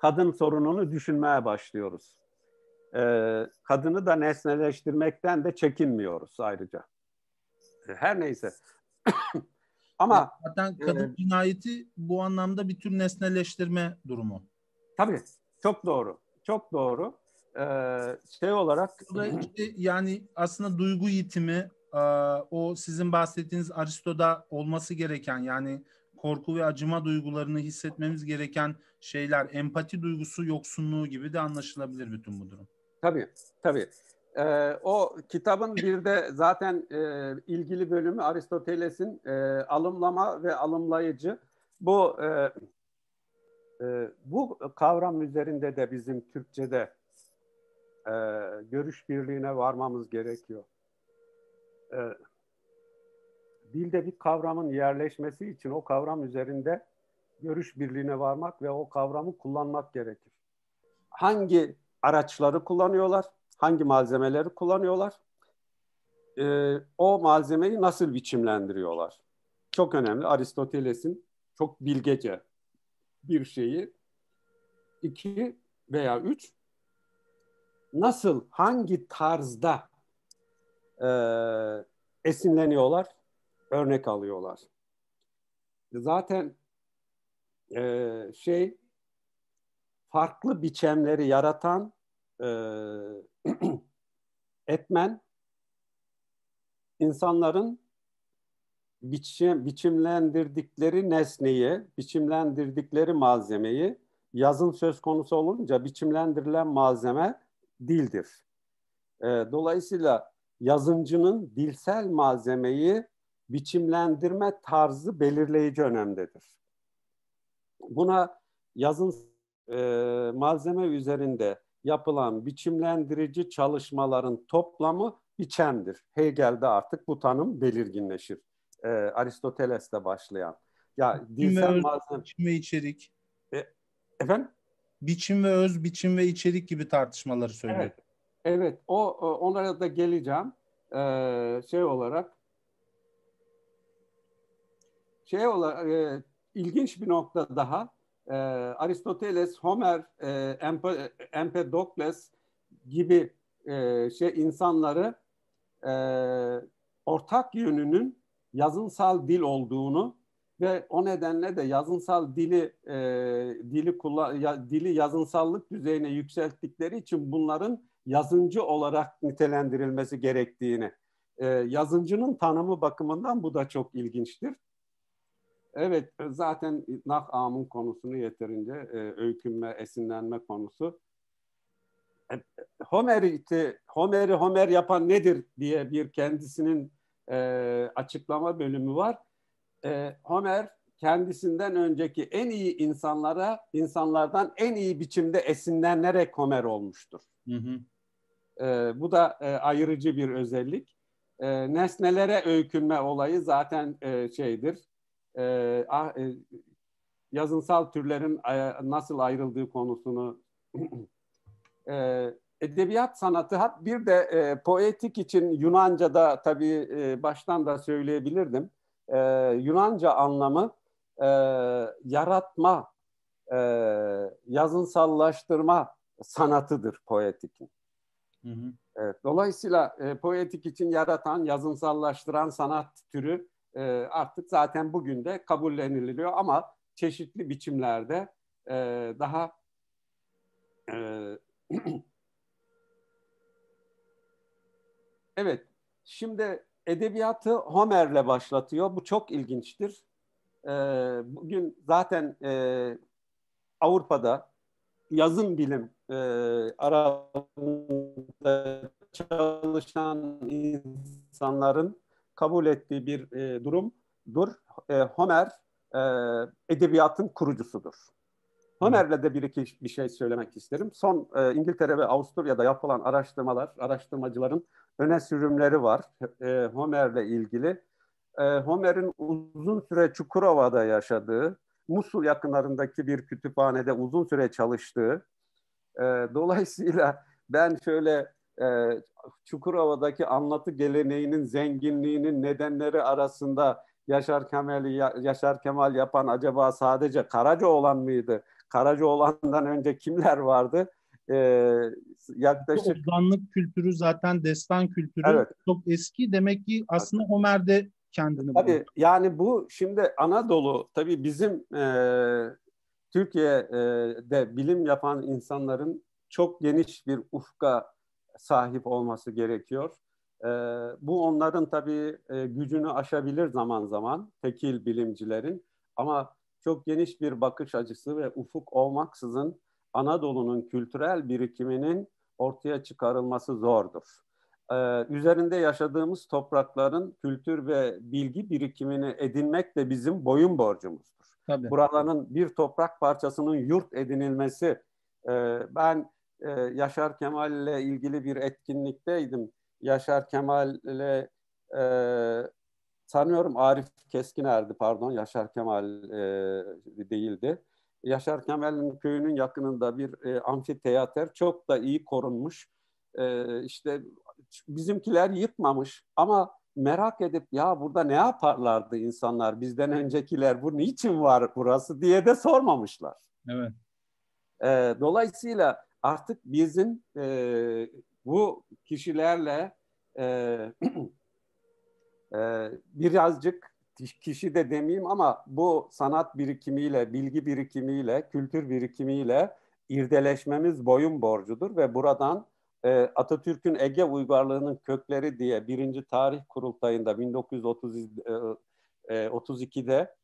S2: kadın sorununu düşünmeye başlıyoruz. Ee, kadını da nesneleştirmekten de çekinmiyoruz ayrıca. Her neyse. Ama
S1: zaten kadın e, cinayeti bu anlamda bir tür nesneleştirme durumu.
S2: Tabii. Çok doğru. Çok doğru e, şey olarak
S1: işte yani aslında duygu yitimi e, o sizin bahsettiğiniz Aristo'da olması gereken yani korku ve acıma duygularını hissetmemiz gereken şeyler empati duygusu yoksunluğu gibi de anlaşılabilir bütün bu durum.
S2: Tabii tabii. Ee, o kitabın bir de zaten e, ilgili bölümü Aristoteles'in e, alımlama ve alımlayıcı. Bu e, e, bu kavram üzerinde de bizim Türkçe'de e, görüş birliğine varmamız gerekiyor. E, dilde bir kavramın yerleşmesi için o kavram üzerinde görüş birliğine varmak ve o kavramı kullanmak gerekir. Hangi araçları kullanıyorlar? Hangi malzemeleri kullanıyorlar? E, o malzemeyi nasıl biçimlendiriyorlar? Çok önemli. Aristoteles'in çok bilgece bir şeyi. iki veya üç nasıl, hangi tarzda e, esinleniyorlar, örnek alıyorlar. Zaten e, şey farklı biçemleri yaratan etmen insanların biçim, biçimlendirdikleri nesneyi, biçimlendirdikleri malzemeyi yazın söz konusu olunca biçimlendirilen malzeme dildir. E, dolayısıyla yazıncının dilsel malzemeyi biçimlendirme tarzı belirleyici önemdedir. Buna yazın e, malzeme üzerinde yapılan biçimlendirici çalışmaların toplamı biçemdir. Hegel'de artık bu tanım belirginleşir. E, Aristoteles'te başlayan.
S1: Ya dilsel öz, malzeme... biçim ve içerik.
S2: E, efendim?
S1: Biçim ve öz, biçim ve içerik gibi tartışmaları söylüyor.
S2: Evet, evet o, onlara da geleceğim. Ee, şey olarak şey olarak e, ilginç bir nokta daha e, Aristoteles, Homer, e, Empe, Empedokles gibi e, şey insanları e, ortak yönünün yazınsal dil olduğunu ve o nedenle de yazınsal dili e, dili kullan ya, dili yazınsallık düzeyine yükselttikleri için bunların yazıncı olarak nitelendirilmesi gerektiğini e, yazıncının tanımı bakımından bu da çok ilginçtir. Evet, zaten Nak'am'ın konusunu yeterince e, öykünme, esinlenme konusu. E, Homer'i Homer'i Homer yapan nedir diye bir kendisinin e, açıklama bölümü var. E, Homer kendisinden önceki en iyi insanlara, insanlardan en iyi biçimde esinlenerek Homer olmuştur. Hı hı. E, bu da e, ayırıcı bir özellik. E, nesnelere öykünme olayı zaten e, şeydir, e, ah, e, yazınsal türlerin nasıl ayrıldığı konusunu e, edebiyat sanatı bir de e, poetik için Yunanca'da tabii e, baştan da söyleyebilirdim. E, Yunanca anlamı e, yaratma, e, yazınsallaştırma sanatıdır poetikin. Hı hı. Evet, dolayısıyla e, poetik için yaratan, yazınsallaştıran sanat türü e, artık zaten bugün de kabulleniliyor ama çeşitli biçimlerde e, daha e, evet şimdi edebiyatı Homer'le başlatıyor. Bu çok ilginçtir. E, bugün zaten e, Avrupa'da yazın bilim e, arasında çalışan insanların kabul ettiği bir e, durumdur. E, Homer e, edebiyatın kurucusudur. Homer'le de bir iki bir şey söylemek isterim. Son e, İngiltere ve Avusturya'da yapılan araştırmalar, araştırmacıların öne sürümleri var e, Homer'le ilgili. E, Homer'in uzun süre Çukurova'da yaşadığı, Musul yakınlarındaki bir kütüphanede uzun süre çalıştığı, e, dolayısıyla ben şöyle e, Çukurova'daki anlatı geleneğinin zenginliğinin nedenleri arasında Yaşar Kemal'i Yaşar Kemal yapan acaba sadece Karacaoğlan mıydı? Karacaoğlan'dan önce kimler vardı? Ee,
S1: yaklaşık Ozanlık kültürü zaten destan kültürü evet. çok eski. Demek ki aslında Homer'de kendini
S2: Tabii buldu. yani bu şimdi Anadolu tabii bizim e, Türkiye'de bilim yapan insanların çok geniş bir ufka sahip olması gerekiyor. E, bu onların tabii e, gücünü aşabilir zaman zaman tekil bilimcilerin ama çok geniş bir bakış açısı ve ufuk olmaksızın Anadolu'nun kültürel birikiminin ortaya çıkarılması zordur. Ee, üzerinde yaşadığımız toprakların kültür ve bilgi birikimini edinmek de bizim boyun borcumuzdur. Tabii. Buraların bir toprak parçasının yurt edinilmesi, e, ben e, Yaşar Kemal ile ilgili bir etkinlikteydim. Yaşar Kemal ile e, sanıyorum Arif Keskiner'di pardon Yaşar Kemal e, değildi. Yaşar Kemal'in köyünün yakınında bir e, amfiteyater çok da iyi korunmuş. E, işte bizimkiler yıkmamış ama merak edip ya burada ne yaparlardı insanlar bizden öncekiler bu niçin var burası diye de sormamışlar. Evet. E, dolayısıyla artık bizim e, bu kişilerle e, e, birazcık kişi de demeyeyim ama bu sanat birikimiyle, bilgi birikimiyle, kültür birikimiyle irdeleşmemiz boyun borcudur ve buradan e, Atatürk'ün Ege uygarlığının kökleri diye birinci tarih kurultayında 1932'de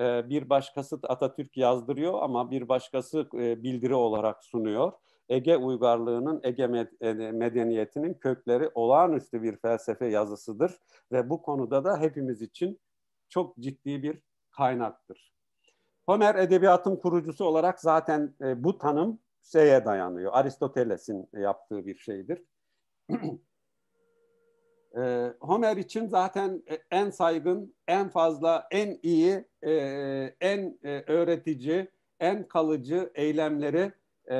S2: e, bir başkası Atatürk yazdırıyor ama bir başkası e, bildiri olarak sunuyor. Ege uygarlığının, Ege e, medeniyetinin kökleri olağanüstü bir felsefe yazısıdır ve bu konuda da hepimiz için çok ciddi bir kaynaktır. Homer edebiyatın kurucusu olarak zaten e, bu tanım şeye dayanıyor. Aristoteles'in yaptığı bir şeydir. e, Homer için zaten e, en saygın, en fazla, en iyi, e, en öğretici, en kalıcı eylemleri e,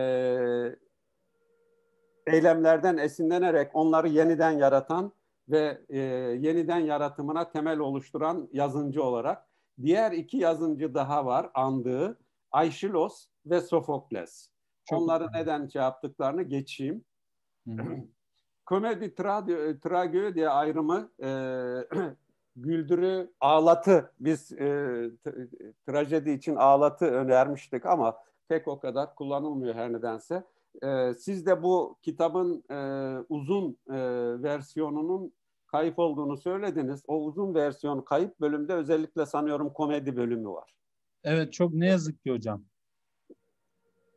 S2: eylemlerden esinlenerek onları yeniden yaratan ve e, yeniden yaratımına temel oluşturan yazıncı olarak diğer iki yazıncı daha var andığı Aeschylus ve Sofokles. Çok Onları güzel. neden şey yaptıklarını geçeyim. Komedi tra tragedi ayrımı e, güldürü ağlatı biz e, trajedi için ağlatı önermiştik ama pek o kadar kullanılmıyor her nedense. E, siz de bu kitabın e, uzun e, versiyonunun kayıp olduğunu söylediniz. O uzun versiyon kayıp bölümde özellikle sanıyorum komedi bölümü var.
S1: Evet çok ne yazık ki hocam.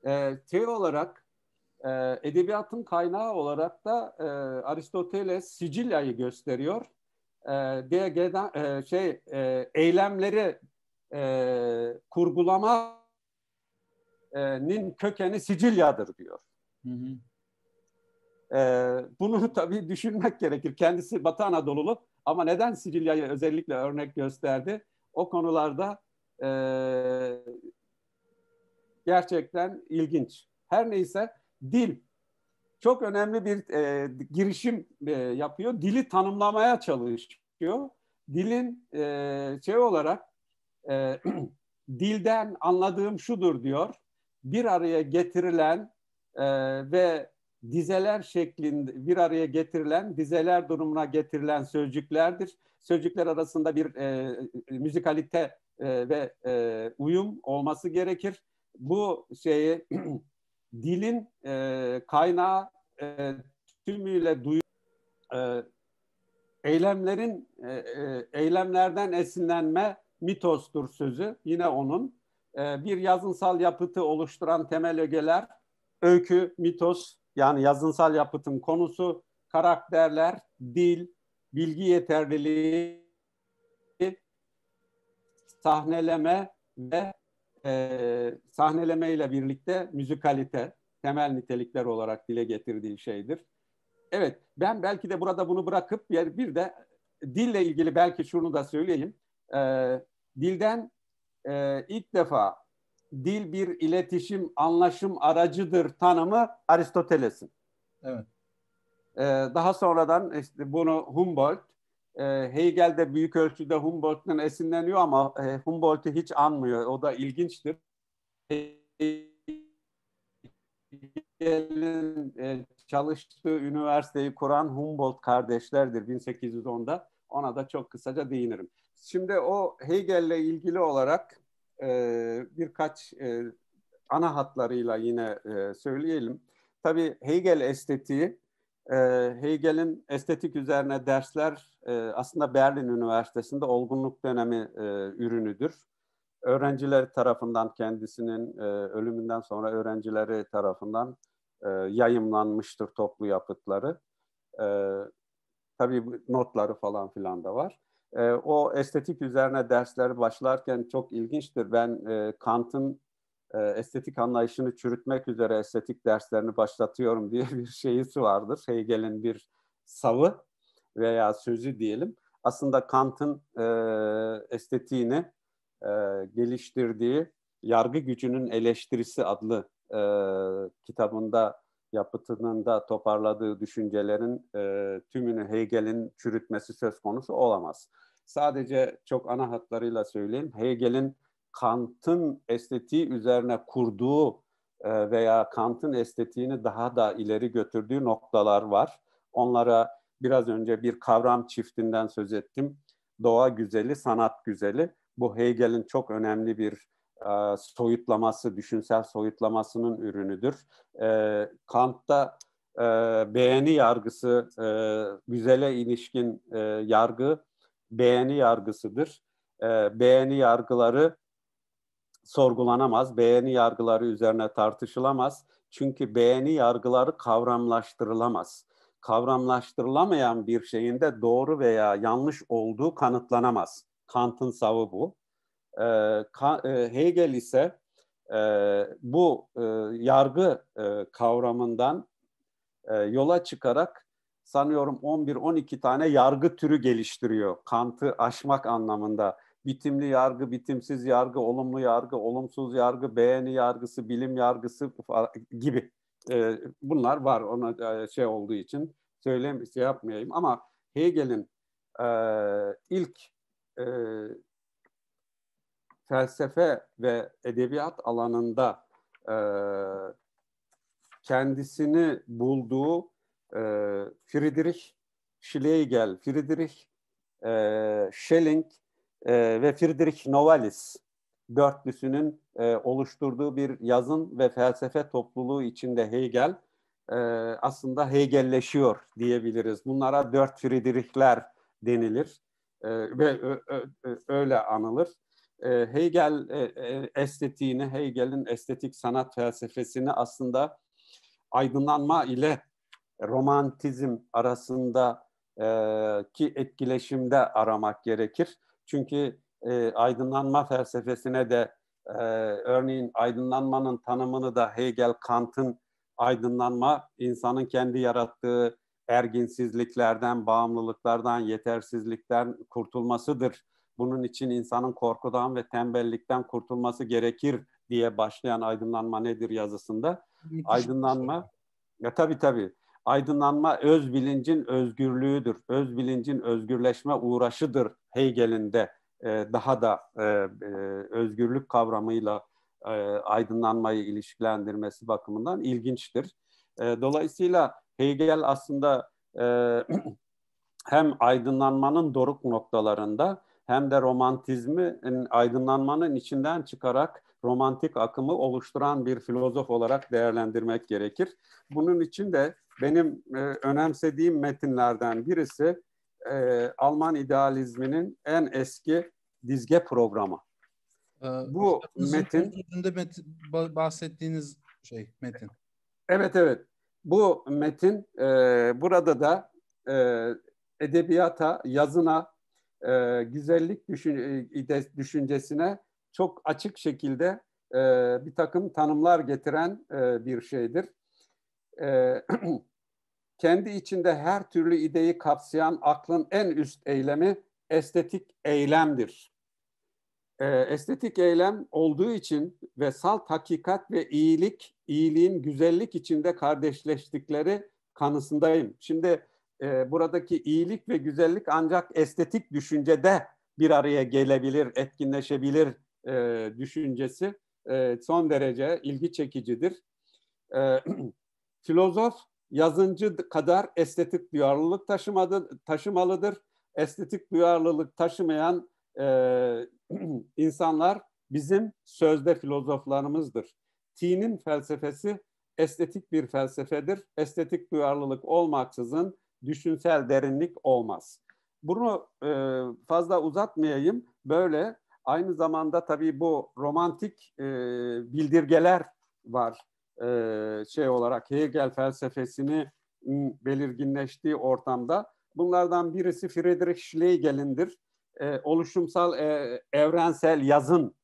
S2: E, şey olarak e, edebiyatın kaynağı olarak da e, Aristoteles Sicilya'yı gösteriyor. E, gelen, e, şey e, eylemleri e, kurgulamanın kökeni Sicilya'dır diyor. Hı hı. E, bunu tabii düşünmek gerekir. Kendisi Batı Anadolu'lu ama neden Sicilya'yı özellikle örnek gösterdi? O konularda e, gerçekten ilginç. Her neyse dil çok önemli bir e, girişim e, yapıyor. Dili tanımlamaya çalışıyor. Dilin e, şey olarak e, dilden anladığım şudur diyor. Bir araya getirilen e, ve dizeler şeklinde bir araya getirilen, dizeler durumuna getirilen sözcüklerdir. Sözcükler arasında bir e, müzikalite e, ve e, uyum olması gerekir. Bu şeyi dilin e, kaynağı e, tümüyle duyu e, eylemlerin e, e, eylemlerden esinlenme mitostur sözü yine onun e, bir yazınsal yapıtı oluşturan temel ögeler öykü mitos yani yazınsal yapıtın konusu karakterler dil bilgi yeterliliği sahneleme ve e, sahneleme ile birlikte müzikalite temel nitelikler olarak dile getirdiği şeydir. Evet ben belki de burada bunu bırakıp bir, de dille ilgili belki şunu da söyleyeyim. E, dilden e, ilk defa dil bir iletişim, anlaşım aracıdır tanımı Aristoteles'in. Evet. E, daha sonradan işte bunu Humboldt e, Hegel de büyük ölçüde Humboldt'tan esinleniyor ama e, Humboldt'u hiç anmıyor. O da ilginçtir. Hegel'in e, çalıştığı üniversiteyi kuran Humboldt kardeşlerdir 1810'da. Ona da çok kısaca değinirim. Şimdi o Hegel'le ilgili olarak e, birkaç e, ana hatlarıyla yine e, söyleyelim. Tabii Hegel estetiği e, Hegel'in estetik üzerine dersler e, aslında Berlin Üniversitesi'nde olgunluk dönemi e, ürünüdür. Öğrenciler tarafından kendisinin e, ölümünden sonra öğrencileri tarafından e, yayımlanmıştır toplu yapıtları. E, tabii notları falan filan da var. E, o estetik üzerine dersler başlarken çok ilginçtir. Ben e, Kant'ın e, estetik anlayışını çürütmek üzere estetik derslerini başlatıyorum diye bir şeyisi vardır. Hegel'in bir savı veya sözü diyelim. Aslında Kant'ın e, estetiğini e, geliştirdiği Yargı Gücünün Eleştirisi adlı e, kitabında yapıtının da toparladığı düşüncelerin e, tümünü Hegel'in çürütmesi söz konusu olamaz. Sadece çok ana hatlarıyla söyleyeyim. Hegel'in Kant'ın estetiği üzerine kurduğu e, veya Kant'ın estetiğini daha da ileri götürdüğü noktalar var. Onlara biraz önce bir kavram çiftinden söz ettim. Doğa güzeli, sanat güzeli. Bu Hegel'in çok önemli bir e, soyutlaması, düşünsel soyutlamasının ürünüdür. E, Kant'ta beğeni yargısı, güzele ilişkin yargı beğeni yargısıdır. Beğeni yargıları sorgulanamaz, beğeni yargıları üzerine tartışılamaz. Çünkü beğeni yargıları kavramlaştırılamaz. Kavramlaştırılamayan bir şeyin de doğru veya yanlış olduğu kanıtlanamaz. Kant'ın savı bu. Hegel ise bu yargı kavramından yola çıkarak sanıyorum 11-12 tane yargı türü geliştiriyor. Kant'ı aşmak anlamında. Bitimli yargı, bitimsiz yargı, olumlu yargı, olumsuz yargı, beğeni yargısı, bilim yargısı gibi. E, bunlar var ona e, şey olduğu için söylem şey yapmayayım ama Hegel'in e, ilk e, felsefe ve edebiyat alanında e, kendisini bulduğu e, Friedrich Schlegel, Friedrich e, Schelling e, ve Friedrich Novalis dörtlüsünün e, oluşturduğu bir yazın ve felsefe topluluğu içinde Hegel e, aslında Hegelleşiyor diyebiliriz. Bunlara dört Friedrichler denilir e, ve ö, ö, ö, öyle anılır. E, Hegel e, e, estetiğini, Hegel'in estetik sanat felsefesini aslında aydınlanma ile romantizm arasında ki etkileşimde aramak gerekir. Çünkü e, aydınlanma felsefesine de e, örneğin aydınlanmanın tanımını da Hegel, Kant'ın aydınlanma insanın kendi yarattığı erginsizliklerden, bağımlılıklardan, yetersizlikten kurtulmasıdır. Bunun için insanın korkudan ve tembellikten kurtulması gerekir diye başlayan aydınlanma nedir yazısında. Müthiş aydınlanma, şey. ya tabii tabii aydınlanma öz bilincin özgürlüğüdür. Öz bilincin özgürleşme uğraşıdır Hegel'in de e, daha da e, e, özgürlük kavramıyla e, aydınlanmayı ilişkilendirmesi bakımından ilginçtir. E, dolayısıyla Hegel aslında e, hem aydınlanmanın doruk noktalarında hem de romantizmi aydınlanmanın içinden çıkarak romantik akımı oluşturan bir filozof olarak değerlendirmek gerekir. Bunun için de benim e, önemsediğim metinlerden birisi e, Alman idealizminin en eski dizge programı.
S1: Ee, Bu metin met bahsettiğiniz şey metin.
S2: Evet evet. Bu metin e, burada da e, edebiyata, yazına, e, güzellik düşün, e, düşüncesine çok açık şekilde e, bir takım tanımlar getiren e, bir şeydir. E, kendi içinde her türlü ideyi kapsayan aklın en üst eylemi estetik eylemdir. E, estetik eylem olduğu için ve salt hakikat ve iyilik, iyiliğin güzellik içinde kardeşleştikleri kanısındayım. Şimdi e, buradaki iyilik ve güzellik ancak estetik düşüncede bir araya gelebilir, etkinleşebilir e, düşüncesi e, son derece ilgi çekicidir. E, filozof yazıncı kadar estetik duyarlılık taşımadı, taşımalıdır. Estetik duyarlılık taşımayan e, insanlar bizim sözde filozoflarımızdır. T'nin felsefesi estetik bir felsefedir. Estetik duyarlılık olmaksızın düşünsel derinlik olmaz. Bunu e, fazla uzatmayayım. Böyle aynı zamanda tabii bu romantik e, bildirgeler var e, şey olarak Hegel felsefesini belirginleştiği ortamda. Bunlardan birisi Friedrich Schlegel'indir. E, oluşumsal e, evrensel yazın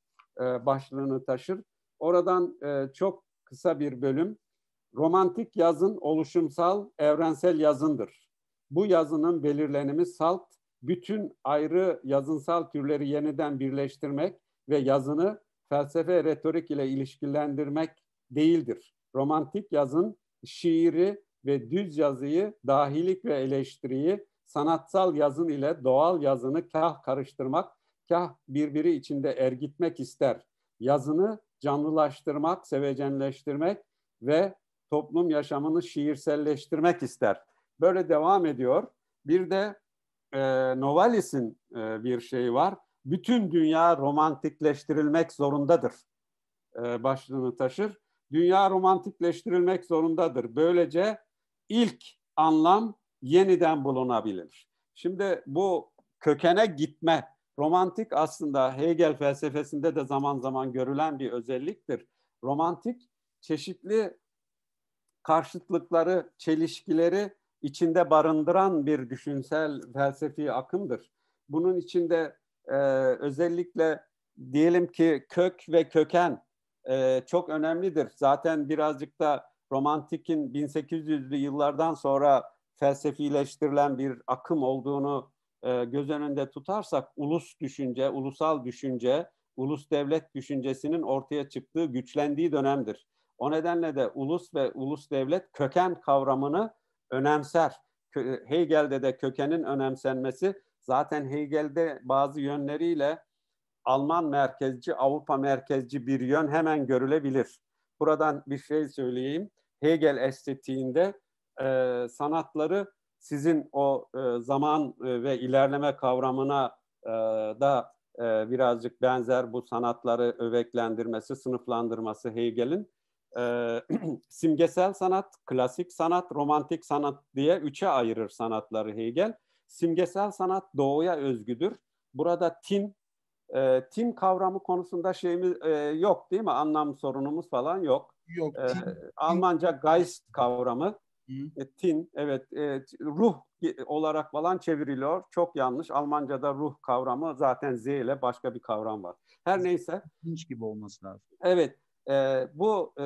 S2: e, başlığını taşır. Oradan e, çok kısa bir bölüm. Romantik yazın oluşumsal evrensel yazındır. Bu yazının belirlenimi salt, bütün ayrı yazınsal türleri yeniden birleştirmek ve yazını felsefe retorik ile ilişkilendirmek değildir. Romantik yazın şiiri ve düz yazıyı, dahilik ve eleştiriyi sanatsal yazın ile doğal yazını kah karıştırmak, kah birbiri içinde ergitmek ister. Yazını canlılaştırmak, sevecenleştirmek ve toplum yaşamını şiirselleştirmek ister. Böyle devam ediyor. Bir de e, Novalis'in e, bir şeyi var. Bütün dünya romantikleştirilmek zorundadır. E, başlığını taşır dünya romantikleştirilmek zorundadır. Böylece ilk anlam yeniden bulunabilir. Şimdi bu kökene gitme romantik aslında Hegel felsefesinde de zaman zaman görülen bir özelliktir. Romantik çeşitli karşıtlıkları, çelişkileri içinde barındıran bir düşünsel felsefi akımdır. Bunun içinde e, özellikle diyelim ki kök ve köken e, çok önemlidir. Zaten birazcık da romantikin 1800'lü yıllardan sonra felsefileştirilen bir akım olduğunu e, göz önünde tutarsak ulus düşünce, ulusal düşünce, ulus devlet düşüncesinin ortaya çıktığı, güçlendiği dönemdir. O nedenle de ulus ve ulus devlet köken kavramını önemser. Hegel'de de kökenin önemsenmesi zaten Hegel'de bazı yönleriyle Alman merkezci, Avrupa merkezci bir yön hemen görülebilir. Buradan bir şey söyleyeyim. Hegel estetiğinde e, sanatları sizin o e, zaman e, ve ilerleme kavramına e, da e, birazcık benzer bu sanatları öveklendirmesi, sınıflandırması Hegel'in. E, simgesel sanat, klasik sanat, romantik sanat diye üçe ayırır sanatları Hegel. Simgesel sanat doğuya özgüdür. Burada tin, e, tin kavramı konusunda şeyimiz e, yok değil mi? Anlam sorunumuz falan yok.
S1: Yok.
S2: E, Almanca Geist kavramı. E, tin, evet, e, ruh olarak falan çevriliyor. Çok yanlış. Almanca'da ruh kavramı zaten Z ile başka bir kavram var. Her neyse.
S1: Bilinç gibi olması lazım.
S2: Evet. E, bu e,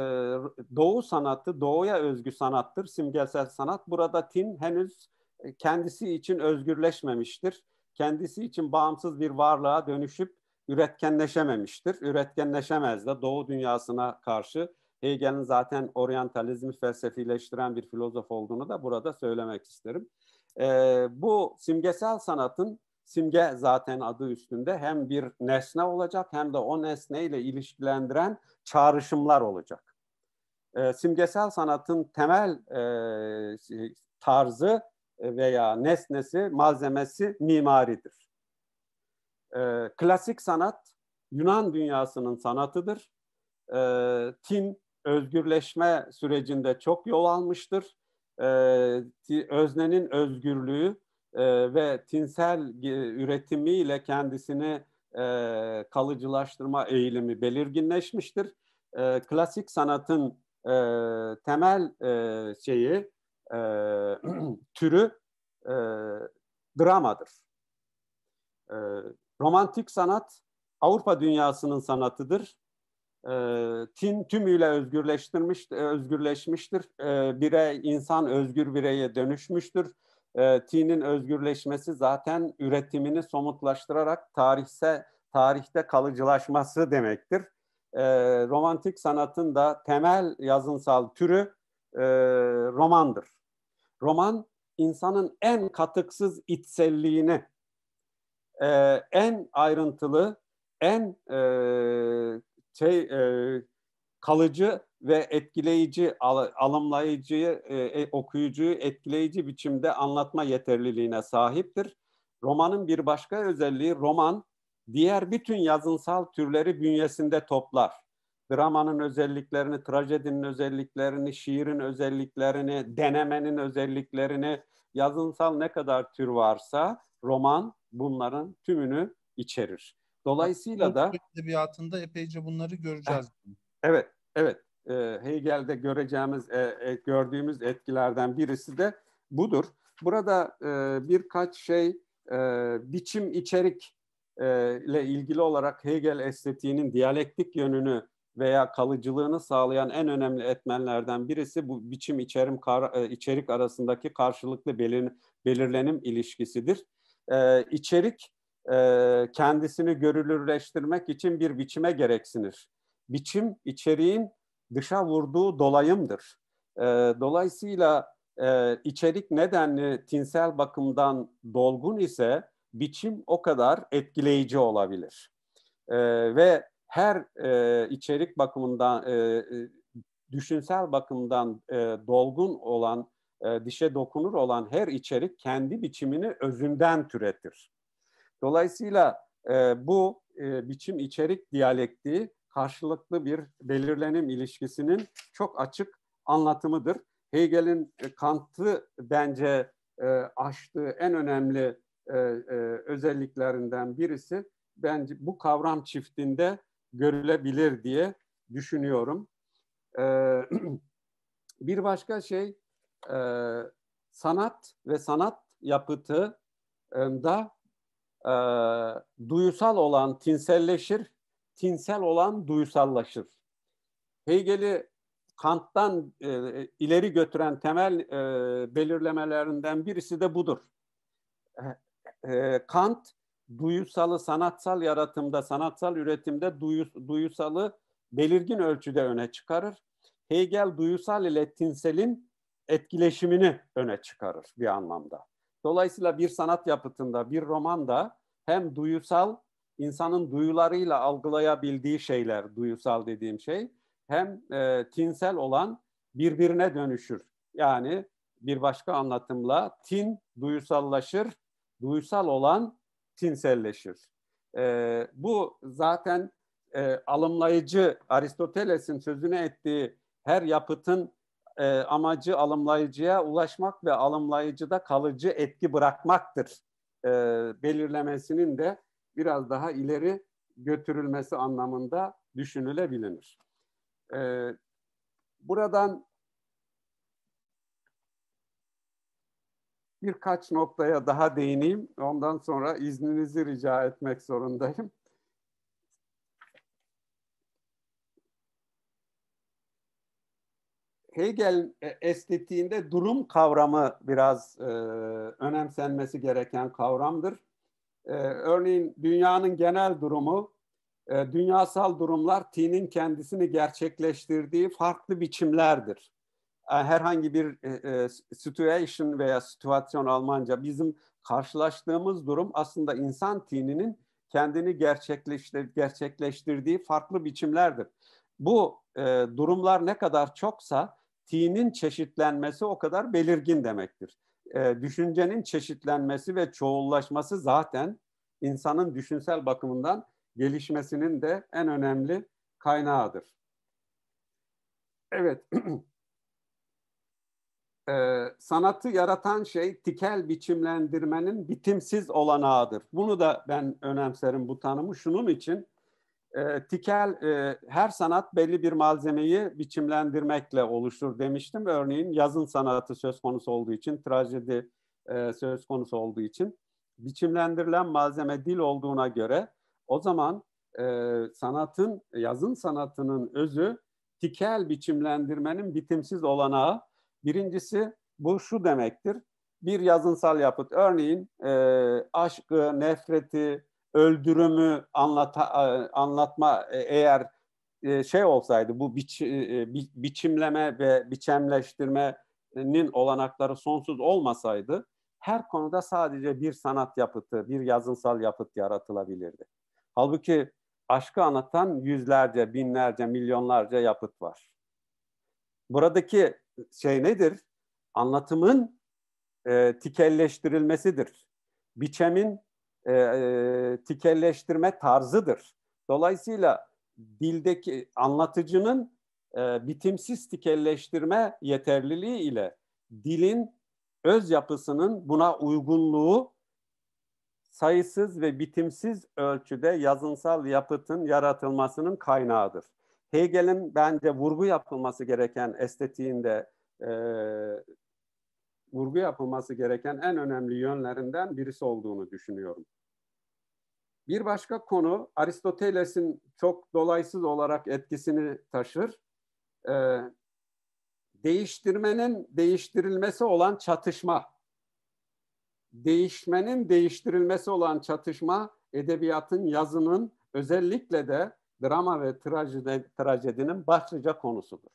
S2: doğu sanatı, doğuya özgü sanattır, simgesel sanat. Burada tin henüz kendisi için özgürleşmemiştir. Kendisi için bağımsız bir varlığa dönüşüp üretkenleşememiştir. Üretkenleşemez de doğu dünyasına karşı Hegel'in zaten oryantalizmi felsefileştiren bir filozof olduğunu da burada söylemek isterim. Ee, bu simgesel sanatın simge zaten adı üstünde hem bir nesne olacak hem de o nesneyle ilişkilendiren çağrışımlar olacak. Ee, simgesel sanatın temel e, tarzı veya nesnesi, malzemesi mimaridir. Ee, klasik sanat Yunan dünyasının sanatıdır. Ee, tin özgürleşme sürecinde çok yol almıştır. Ee, öznenin özgürlüğü e, ve tinsel üretimiyle kendisini e, kalıcılaştırma eğilimi belirginleşmiştir. E, klasik sanatın e, temel e, şeyi e, türü e, dramadır. E, romantik sanat Avrupa dünyasının sanatıdır e, tin tümüyle özgürleştirmiş, özgürleşmiştir. E, birey, insan özgür bireye dönüşmüştür. E, tinin özgürleşmesi zaten üretimini somutlaştırarak tarihse, tarihte kalıcılaşması demektir. E, romantik sanatın da temel yazınsal türü e, romandır. Roman insanın en katıksız içselliğini, e, en ayrıntılı, en e, şey e, kalıcı ve etkileyici, al, alımlayıcı, e, e, okuyucuyu etkileyici biçimde anlatma yeterliliğine sahiptir. Romanın bir başka özelliği roman diğer bütün yazınsal türleri bünyesinde toplar. Dramanın özelliklerini, trajedinin özelliklerini, şiirin özelliklerini, denemenin özelliklerini, yazınsal ne kadar tür varsa roman bunların tümünü içerir. Dolayısıyla da
S1: edebiyatında epeyce bunları göreceğiz.
S2: Evet, evet. E, Hegel'de göreceğimiz, e, e, gördüğümüz etkilerden birisi de budur. Burada e, birkaç şey e, biçim içerik e, ile ilgili olarak Hegel estetiğinin diyalektik yönünü veya kalıcılığını sağlayan en önemli etmenlerden birisi bu biçim içerim kar, e, içerik arasındaki karşılıklı belir, belirlenim ilişkisidir. E, içerik e, kendisini görülürleştirmek için bir biçime gereksinir. Biçim içeriğin dışa vurduğu dolayımdır. E, dolayısıyla e, içerik nedenli tinsel bakımdan dolgun ise biçim o kadar etkileyici olabilir. E, ve her e, içerik bakımından, e, e düşünsel bakımdan e, dolgun olan, e, dişe dokunur olan her içerik kendi biçimini özünden türetir. Dolayısıyla e, bu e, biçim içerik diyalektiği karşılıklı bir belirlenim ilişkisinin çok açık anlatımıdır. Hegel'in e, Kant'ı bence e, aştığı en önemli e, e, özelliklerinden birisi bence bu kavram çiftinde görülebilir diye düşünüyorum. E, bir başka şey e, sanat ve sanat yapıtında e, duyusal olan tinselleşir, tinsel olan duyusallaşır. Hegel'i Kant'tan e, ileri götüren temel e, belirlemelerinden birisi de budur. E, e, Kant duyusalı sanatsal yaratımda, sanatsal üretimde duyus, duyusalı belirgin ölçüde öne çıkarır. Hegel duyusal ile tinselin etkileşimini öne çıkarır bir anlamda. Dolayısıyla bir sanat yapıtında, bir romanda hem duyusal, insanın duyularıyla algılayabildiği şeyler, duyusal dediğim şey, hem e, tinsel olan birbirine dönüşür. Yani bir başka anlatımla tin duyusallaşır, duysal olan tinselleşir. E, bu zaten e, alımlayıcı Aristoteles'in sözünü ettiği her yapıtın e, amacı alımlayıcıya ulaşmak ve alımlayıcıda kalıcı etki bırakmaktır. E, belirlemesinin de biraz daha ileri götürülmesi anlamında düşünülebilir. E, buradan birkaç noktaya daha değineyim. Ondan sonra izninizi rica etmek zorundayım. Hegel e, estetiğinde durum kavramı biraz e, önemsenmesi gereken kavramdır. E, örneğin dünyanın genel durumu, e, dünyasal durumlar tinin kendisini gerçekleştirdiği farklı biçimlerdir. E, herhangi bir e, e, situation veya situasyon Almanca bizim karşılaştığımız durum aslında insan tininin kendini gerçekleştir, gerçekleştirdiği farklı biçimlerdir. Bu e, durumlar ne kadar çoksa tinin çeşitlenmesi o kadar belirgin demektir. E, düşüncenin çeşitlenmesi ve çoğullaşması zaten insanın düşünsel bakımından gelişmesinin de en önemli kaynağıdır. Evet, e, sanatı yaratan şey tikel biçimlendirmenin bitimsiz olanağıdır. Bunu da ben önemserim bu tanımı şunun için e, tikel e, her sanat belli bir malzemeyi biçimlendirmekle oluşur demiştim. Örneğin yazın sanatı söz konusu olduğu için, trajedi e, söz konusu olduğu için biçimlendirilen malzeme dil olduğuna göre o zaman e, sanatın, yazın sanatının özü tikel biçimlendirmenin bitimsiz olanağı. Birincisi bu şu demektir. Bir yazınsal yapıt, örneğin e, aşkı, nefreti, öldürümü anlata, anlatma e, eğer e, şey olsaydı bu biç, e, bi, biçimleme ve biçemleştirmenin olanakları sonsuz olmasaydı her konuda sadece bir sanat yapıtı, bir yazınsal yapıt yaratılabilirdi. Halbuki aşkı anlatan yüzlerce, binlerce, milyonlarca yapıt var. Buradaki şey nedir? Anlatımın e, tikelleştirilmesidir. Biçemin e, e, tikelleştirme tarzıdır. Dolayısıyla dildeki anlatıcının e, bitimsiz tikelleştirme yeterliliği ile dilin öz yapısının buna uygunluğu sayısız ve bitimsiz ölçüde yazınsal yapıtın yaratılmasının kaynağıdır. Hegel'in bence vurgu yapılması gereken estetiğinde e, vurgu yapılması gereken en önemli yönlerinden birisi olduğunu düşünüyorum. Bir başka konu Aristoteles'in çok dolaysız olarak etkisini taşır. Ee, değiştirmenin değiştirilmesi olan çatışma. Değişmenin değiştirilmesi olan çatışma edebiyatın, yazının özellikle de drama ve trajedi, trajedinin başlıca konusudur.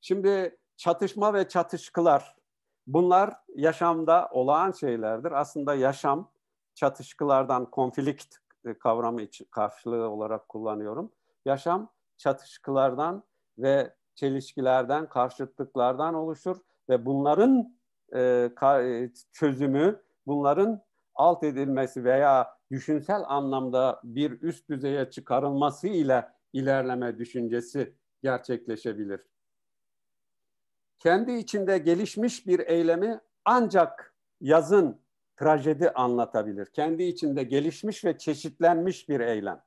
S2: Şimdi çatışma ve çatışkılar bunlar yaşamda olağan şeylerdir. Aslında yaşam çatışkılardan konflikt e, kavramı karşılığı olarak kullanıyorum. Yaşam çatışkılardan ve çelişkilerden, karşıtlıklardan oluşur ve bunların e, e, çözümü, bunların alt edilmesi veya düşünsel anlamda bir üst düzeye çıkarılması ile ilerleme düşüncesi gerçekleşebilir. Kendi içinde gelişmiş bir eylemi ancak yazın trajedi anlatabilir. Kendi içinde gelişmiş ve çeşitlenmiş bir eylem.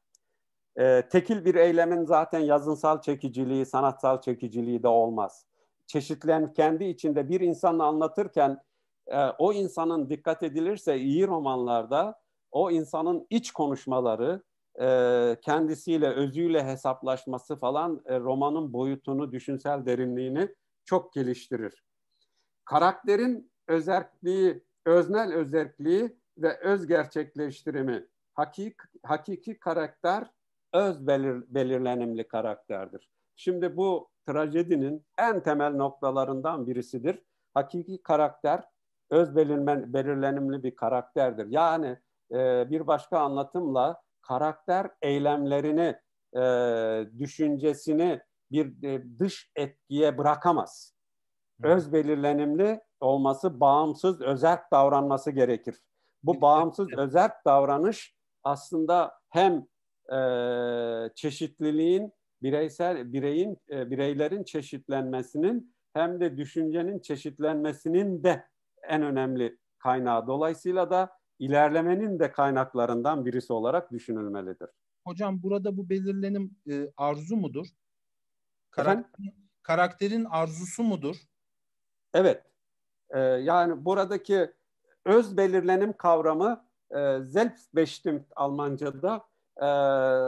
S2: E, tekil bir eylemin zaten yazınsal çekiciliği, sanatsal çekiciliği de olmaz. Çeşitlen kendi içinde bir insanla anlatırken e, o insanın dikkat edilirse iyi romanlarda o insanın iç konuşmaları, e, kendisiyle, özüyle hesaplaşması falan e, romanın boyutunu, düşünsel derinliğini çok geliştirir. Karakterin özelliği, öznel özelliği ve öz gerçekleştirimi, hakik, hakiki karakter öz belir, belirlenimli karakterdir. Şimdi bu trajedinin en temel noktalarından birisidir. Hakiki karakter öz belirmen, belirlenimli bir karakterdir. Yani e, bir başka anlatımla karakter eylemlerini, e, düşüncesini bir e, dış etkiye bırakamaz. Öz belirlenimli olması, bağımsız, özerk davranması gerekir. Bu bağımsız, özerk davranış aslında hem e, çeşitliliğin, bireysel bireyin, e, bireylerin çeşitlenmesinin hem de düşüncenin çeşitlenmesinin de en önemli kaynağı. Dolayısıyla da ilerlemenin de kaynaklarından birisi olarak düşünülmelidir.
S1: Hocam burada bu belirlenim e, arzu mudur? Karakter, karakterin arzusu mudur?
S2: Evet. E, yani buradaki öz belirlenim kavramı e, Selbstbestimmt Almanca'da e,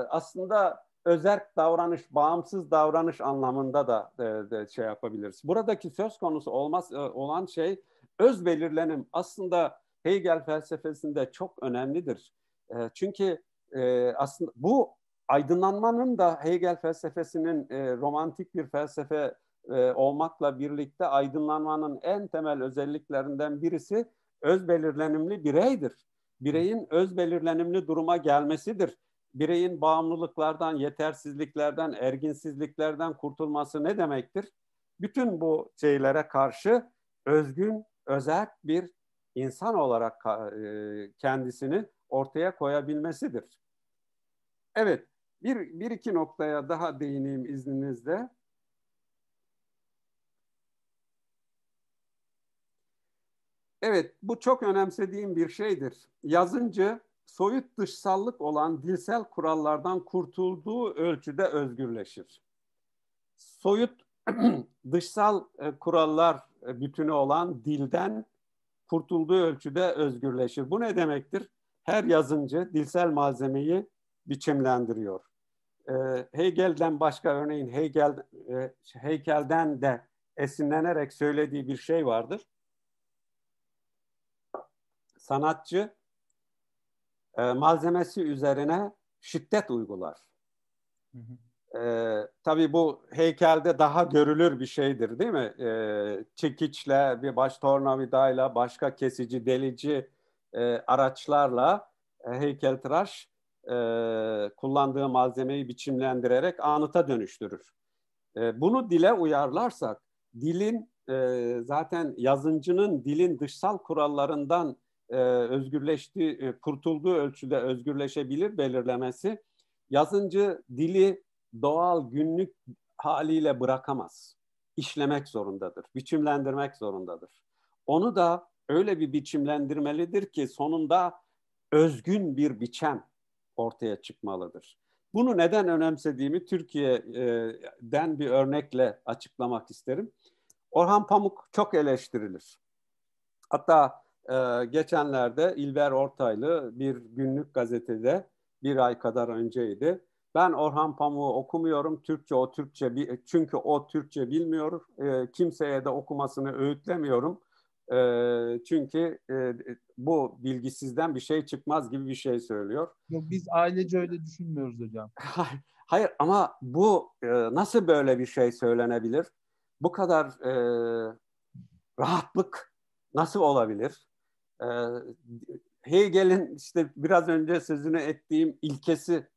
S2: aslında özerk davranış, bağımsız davranış anlamında da e, de şey yapabiliriz. Buradaki söz konusu olmaz e, olan şey öz belirlenim aslında Hegel felsefesinde çok önemlidir. E, çünkü e, aslında bu aydınlanmanın da Hegel felsefesinin e, romantik bir felsefe e, olmakla birlikte aydınlanmanın en temel özelliklerinden birisi öz belirlenimli bireydir. Bireyin öz belirlenimli duruma gelmesidir. Bireyin bağımlılıklardan, yetersizliklerden, erginsizliklerden kurtulması ne demektir? Bütün bu şeylere karşı özgün, özel bir insan olarak e, kendisini ortaya koyabilmesidir. Evet, bir, bir iki noktaya daha değineyim izninizle. Evet, bu çok önemsediğim bir şeydir. Yazıncı soyut dışsallık olan dilsel kurallardan kurtulduğu ölçüde özgürleşir. Soyut dışsal e, kurallar e, bütünü olan dilden kurtulduğu ölçüde özgürleşir. Bu ne demektir? Her yazıncı dilsel malzemeyi biçimlendiriyor. E, Hegel'den başka örneğin Hegel e, heykelden de esinlenerek söylediği bir şey vardır. Sanatçı e, malzemesi üzerine şiddet uygular. Hı hı. Ee, tabii bu heykelde daha görülür bir şeydir değil mi? Ee, çekiçle, bir baş tornavidayla, başka kesici, delici e, araçlarla e, heykeltıraş e, kullandığı malzemeyi biçimlendirerek anıta dönüştürür. E, bunu dile uyarlarsak, dilin e, zaten yazıncının dilin dışsal kurallarından e, özgürleştiği, e, kurtulduğu ölçüde özgürleşebilir belirlemesi, yazıncı dili doğal günlük haliyle bırakamaz. İşlemek zorundadır, biçimlendirmek zorundadır. Onu da öyle bir biçimlendirmelidir ki sonunda özgün bir biçem ortaya çıkmalıdır. Bunu neden önemsediğimi Türkiye'den bir örnekle açıklamak isterim. Orhan Pamuk çok eleştirilir. Hatta e, geçenlerde İlber Ortaylı bir günlük gazetede bir ay kadar önceydi ben Orhan Pamuk'u okumuyorum. Türkçe o Türkçe çünkü o Türkçe bilmiyor. E, kimseye de okumasını öğütlemiyorum. E, çünkü e, bu bilgisizden bir şey çıkmaz gibi bir şey söylüyor.
S1: Yok biz ailece öyle düşünmüyoruz hocam.
S2: Hayır ama bu e, nasıl böyle bir şey söylenebilir? Bu kadar e, rahatlık nasıl olabilir? E, Hegel'in işte biraz önce sözünü ettiğim ilkesi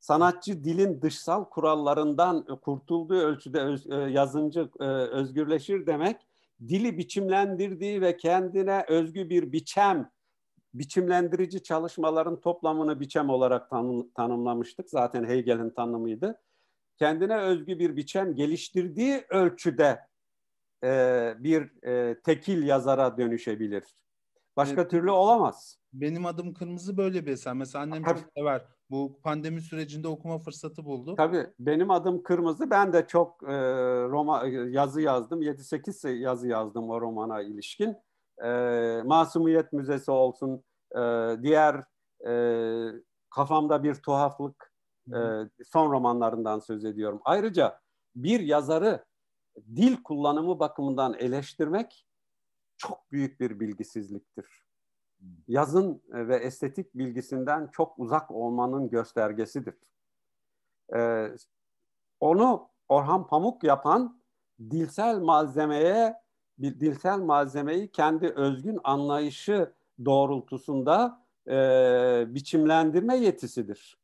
S2: sanatçı dilin dışsal kurallarından kurtulduğu ölçüde öz, e, yazıncı e, özgürleşir demek dili biçimlendirdiği ve kendine özgü bir biçem biçimlendirici çalışmaların toplamını biçem olarak tanım, tanımlamıştık. Zaten Hegel'in tanımıydı. Kendine özgü bir biçem geliştirdiği ölçüde e, bir e, tekil yazara dönüşebilir. Başka evet. türlü olamaz.
S1: Benim adım Kırmızı böyle bir eser. Mesela annem çok sever. Bu pandemi sürecinde okuma fırsatı buldu.
S2: Tabii benim adım Kırmızı. Ben de çok e, roma yazı yazdım. 7-8 yazı yazdım o romana ilişkin. E, Masumiyet Müzesi olsun, e, diğer e, kafamda bir tuhaflık e, son romanlarından söz ediyorum. Ayrıca bir yazarı dil kullanımı bakımından eleştirmek çok büyük bir bilgisizliktir. Yazın ve estetik bilgisinden çok uzak olmanın göstergesidir. Ee, onu Orhan Pamuk yapan dilsel malzemeye bir dilsel malzemeyi kendi özgün anlayışı doğrultusunda e, biçimlendirme yetisidir.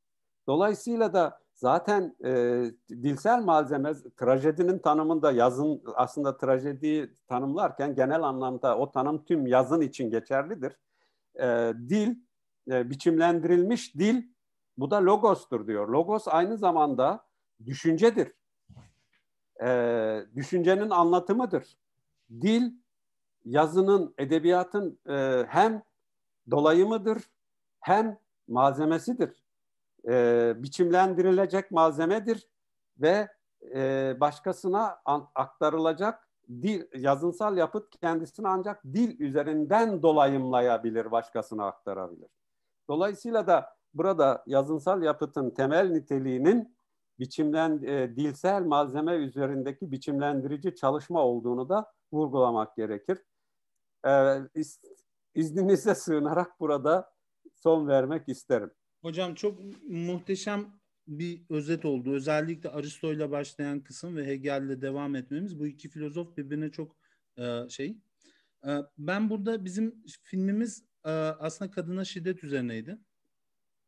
S2: Dolayısıyla da zaten e, dilsel malzeme trajedinin tanımında yazın aslında trajediyi tanımlarken genel anlamda o tanım tüm yazın için geçerlidir. E, dil, e, biçimlendirilmiş dil bu da logostur diyor. Logos aynı zamanda düşüncedir. E, düşüncenin anlatımıdır. Dil yazının, edebiyatın e, hem dolayımıdır hem malzemesidir e, biçimlendirilecek malzemedir ve e, başkasına aktarılacak dil, yazınsal yapıt kendisini ancak dil üzerinden dolayımlayabilir, başkasına aktarabilir. Dolayısıyla da burada yazınsal yapıtın temel niteliğinin biçimlen e, dilsel malzeme üzerindeki biçimlendirici çalışma olduğunu da vurgulamak gerekir. E, iz, izninize sığınarak burada son vermek isterim.
S1: Hocam çok muhteşem bir özet oldu. Özellikle Aristo ile başlayan kısım ve Hegel'le devam etmemiz. Bu iki filozof birbirine çok e, şey. E, ben burada bizim filmimiz e, aslında kadına şiddet üzerineydi.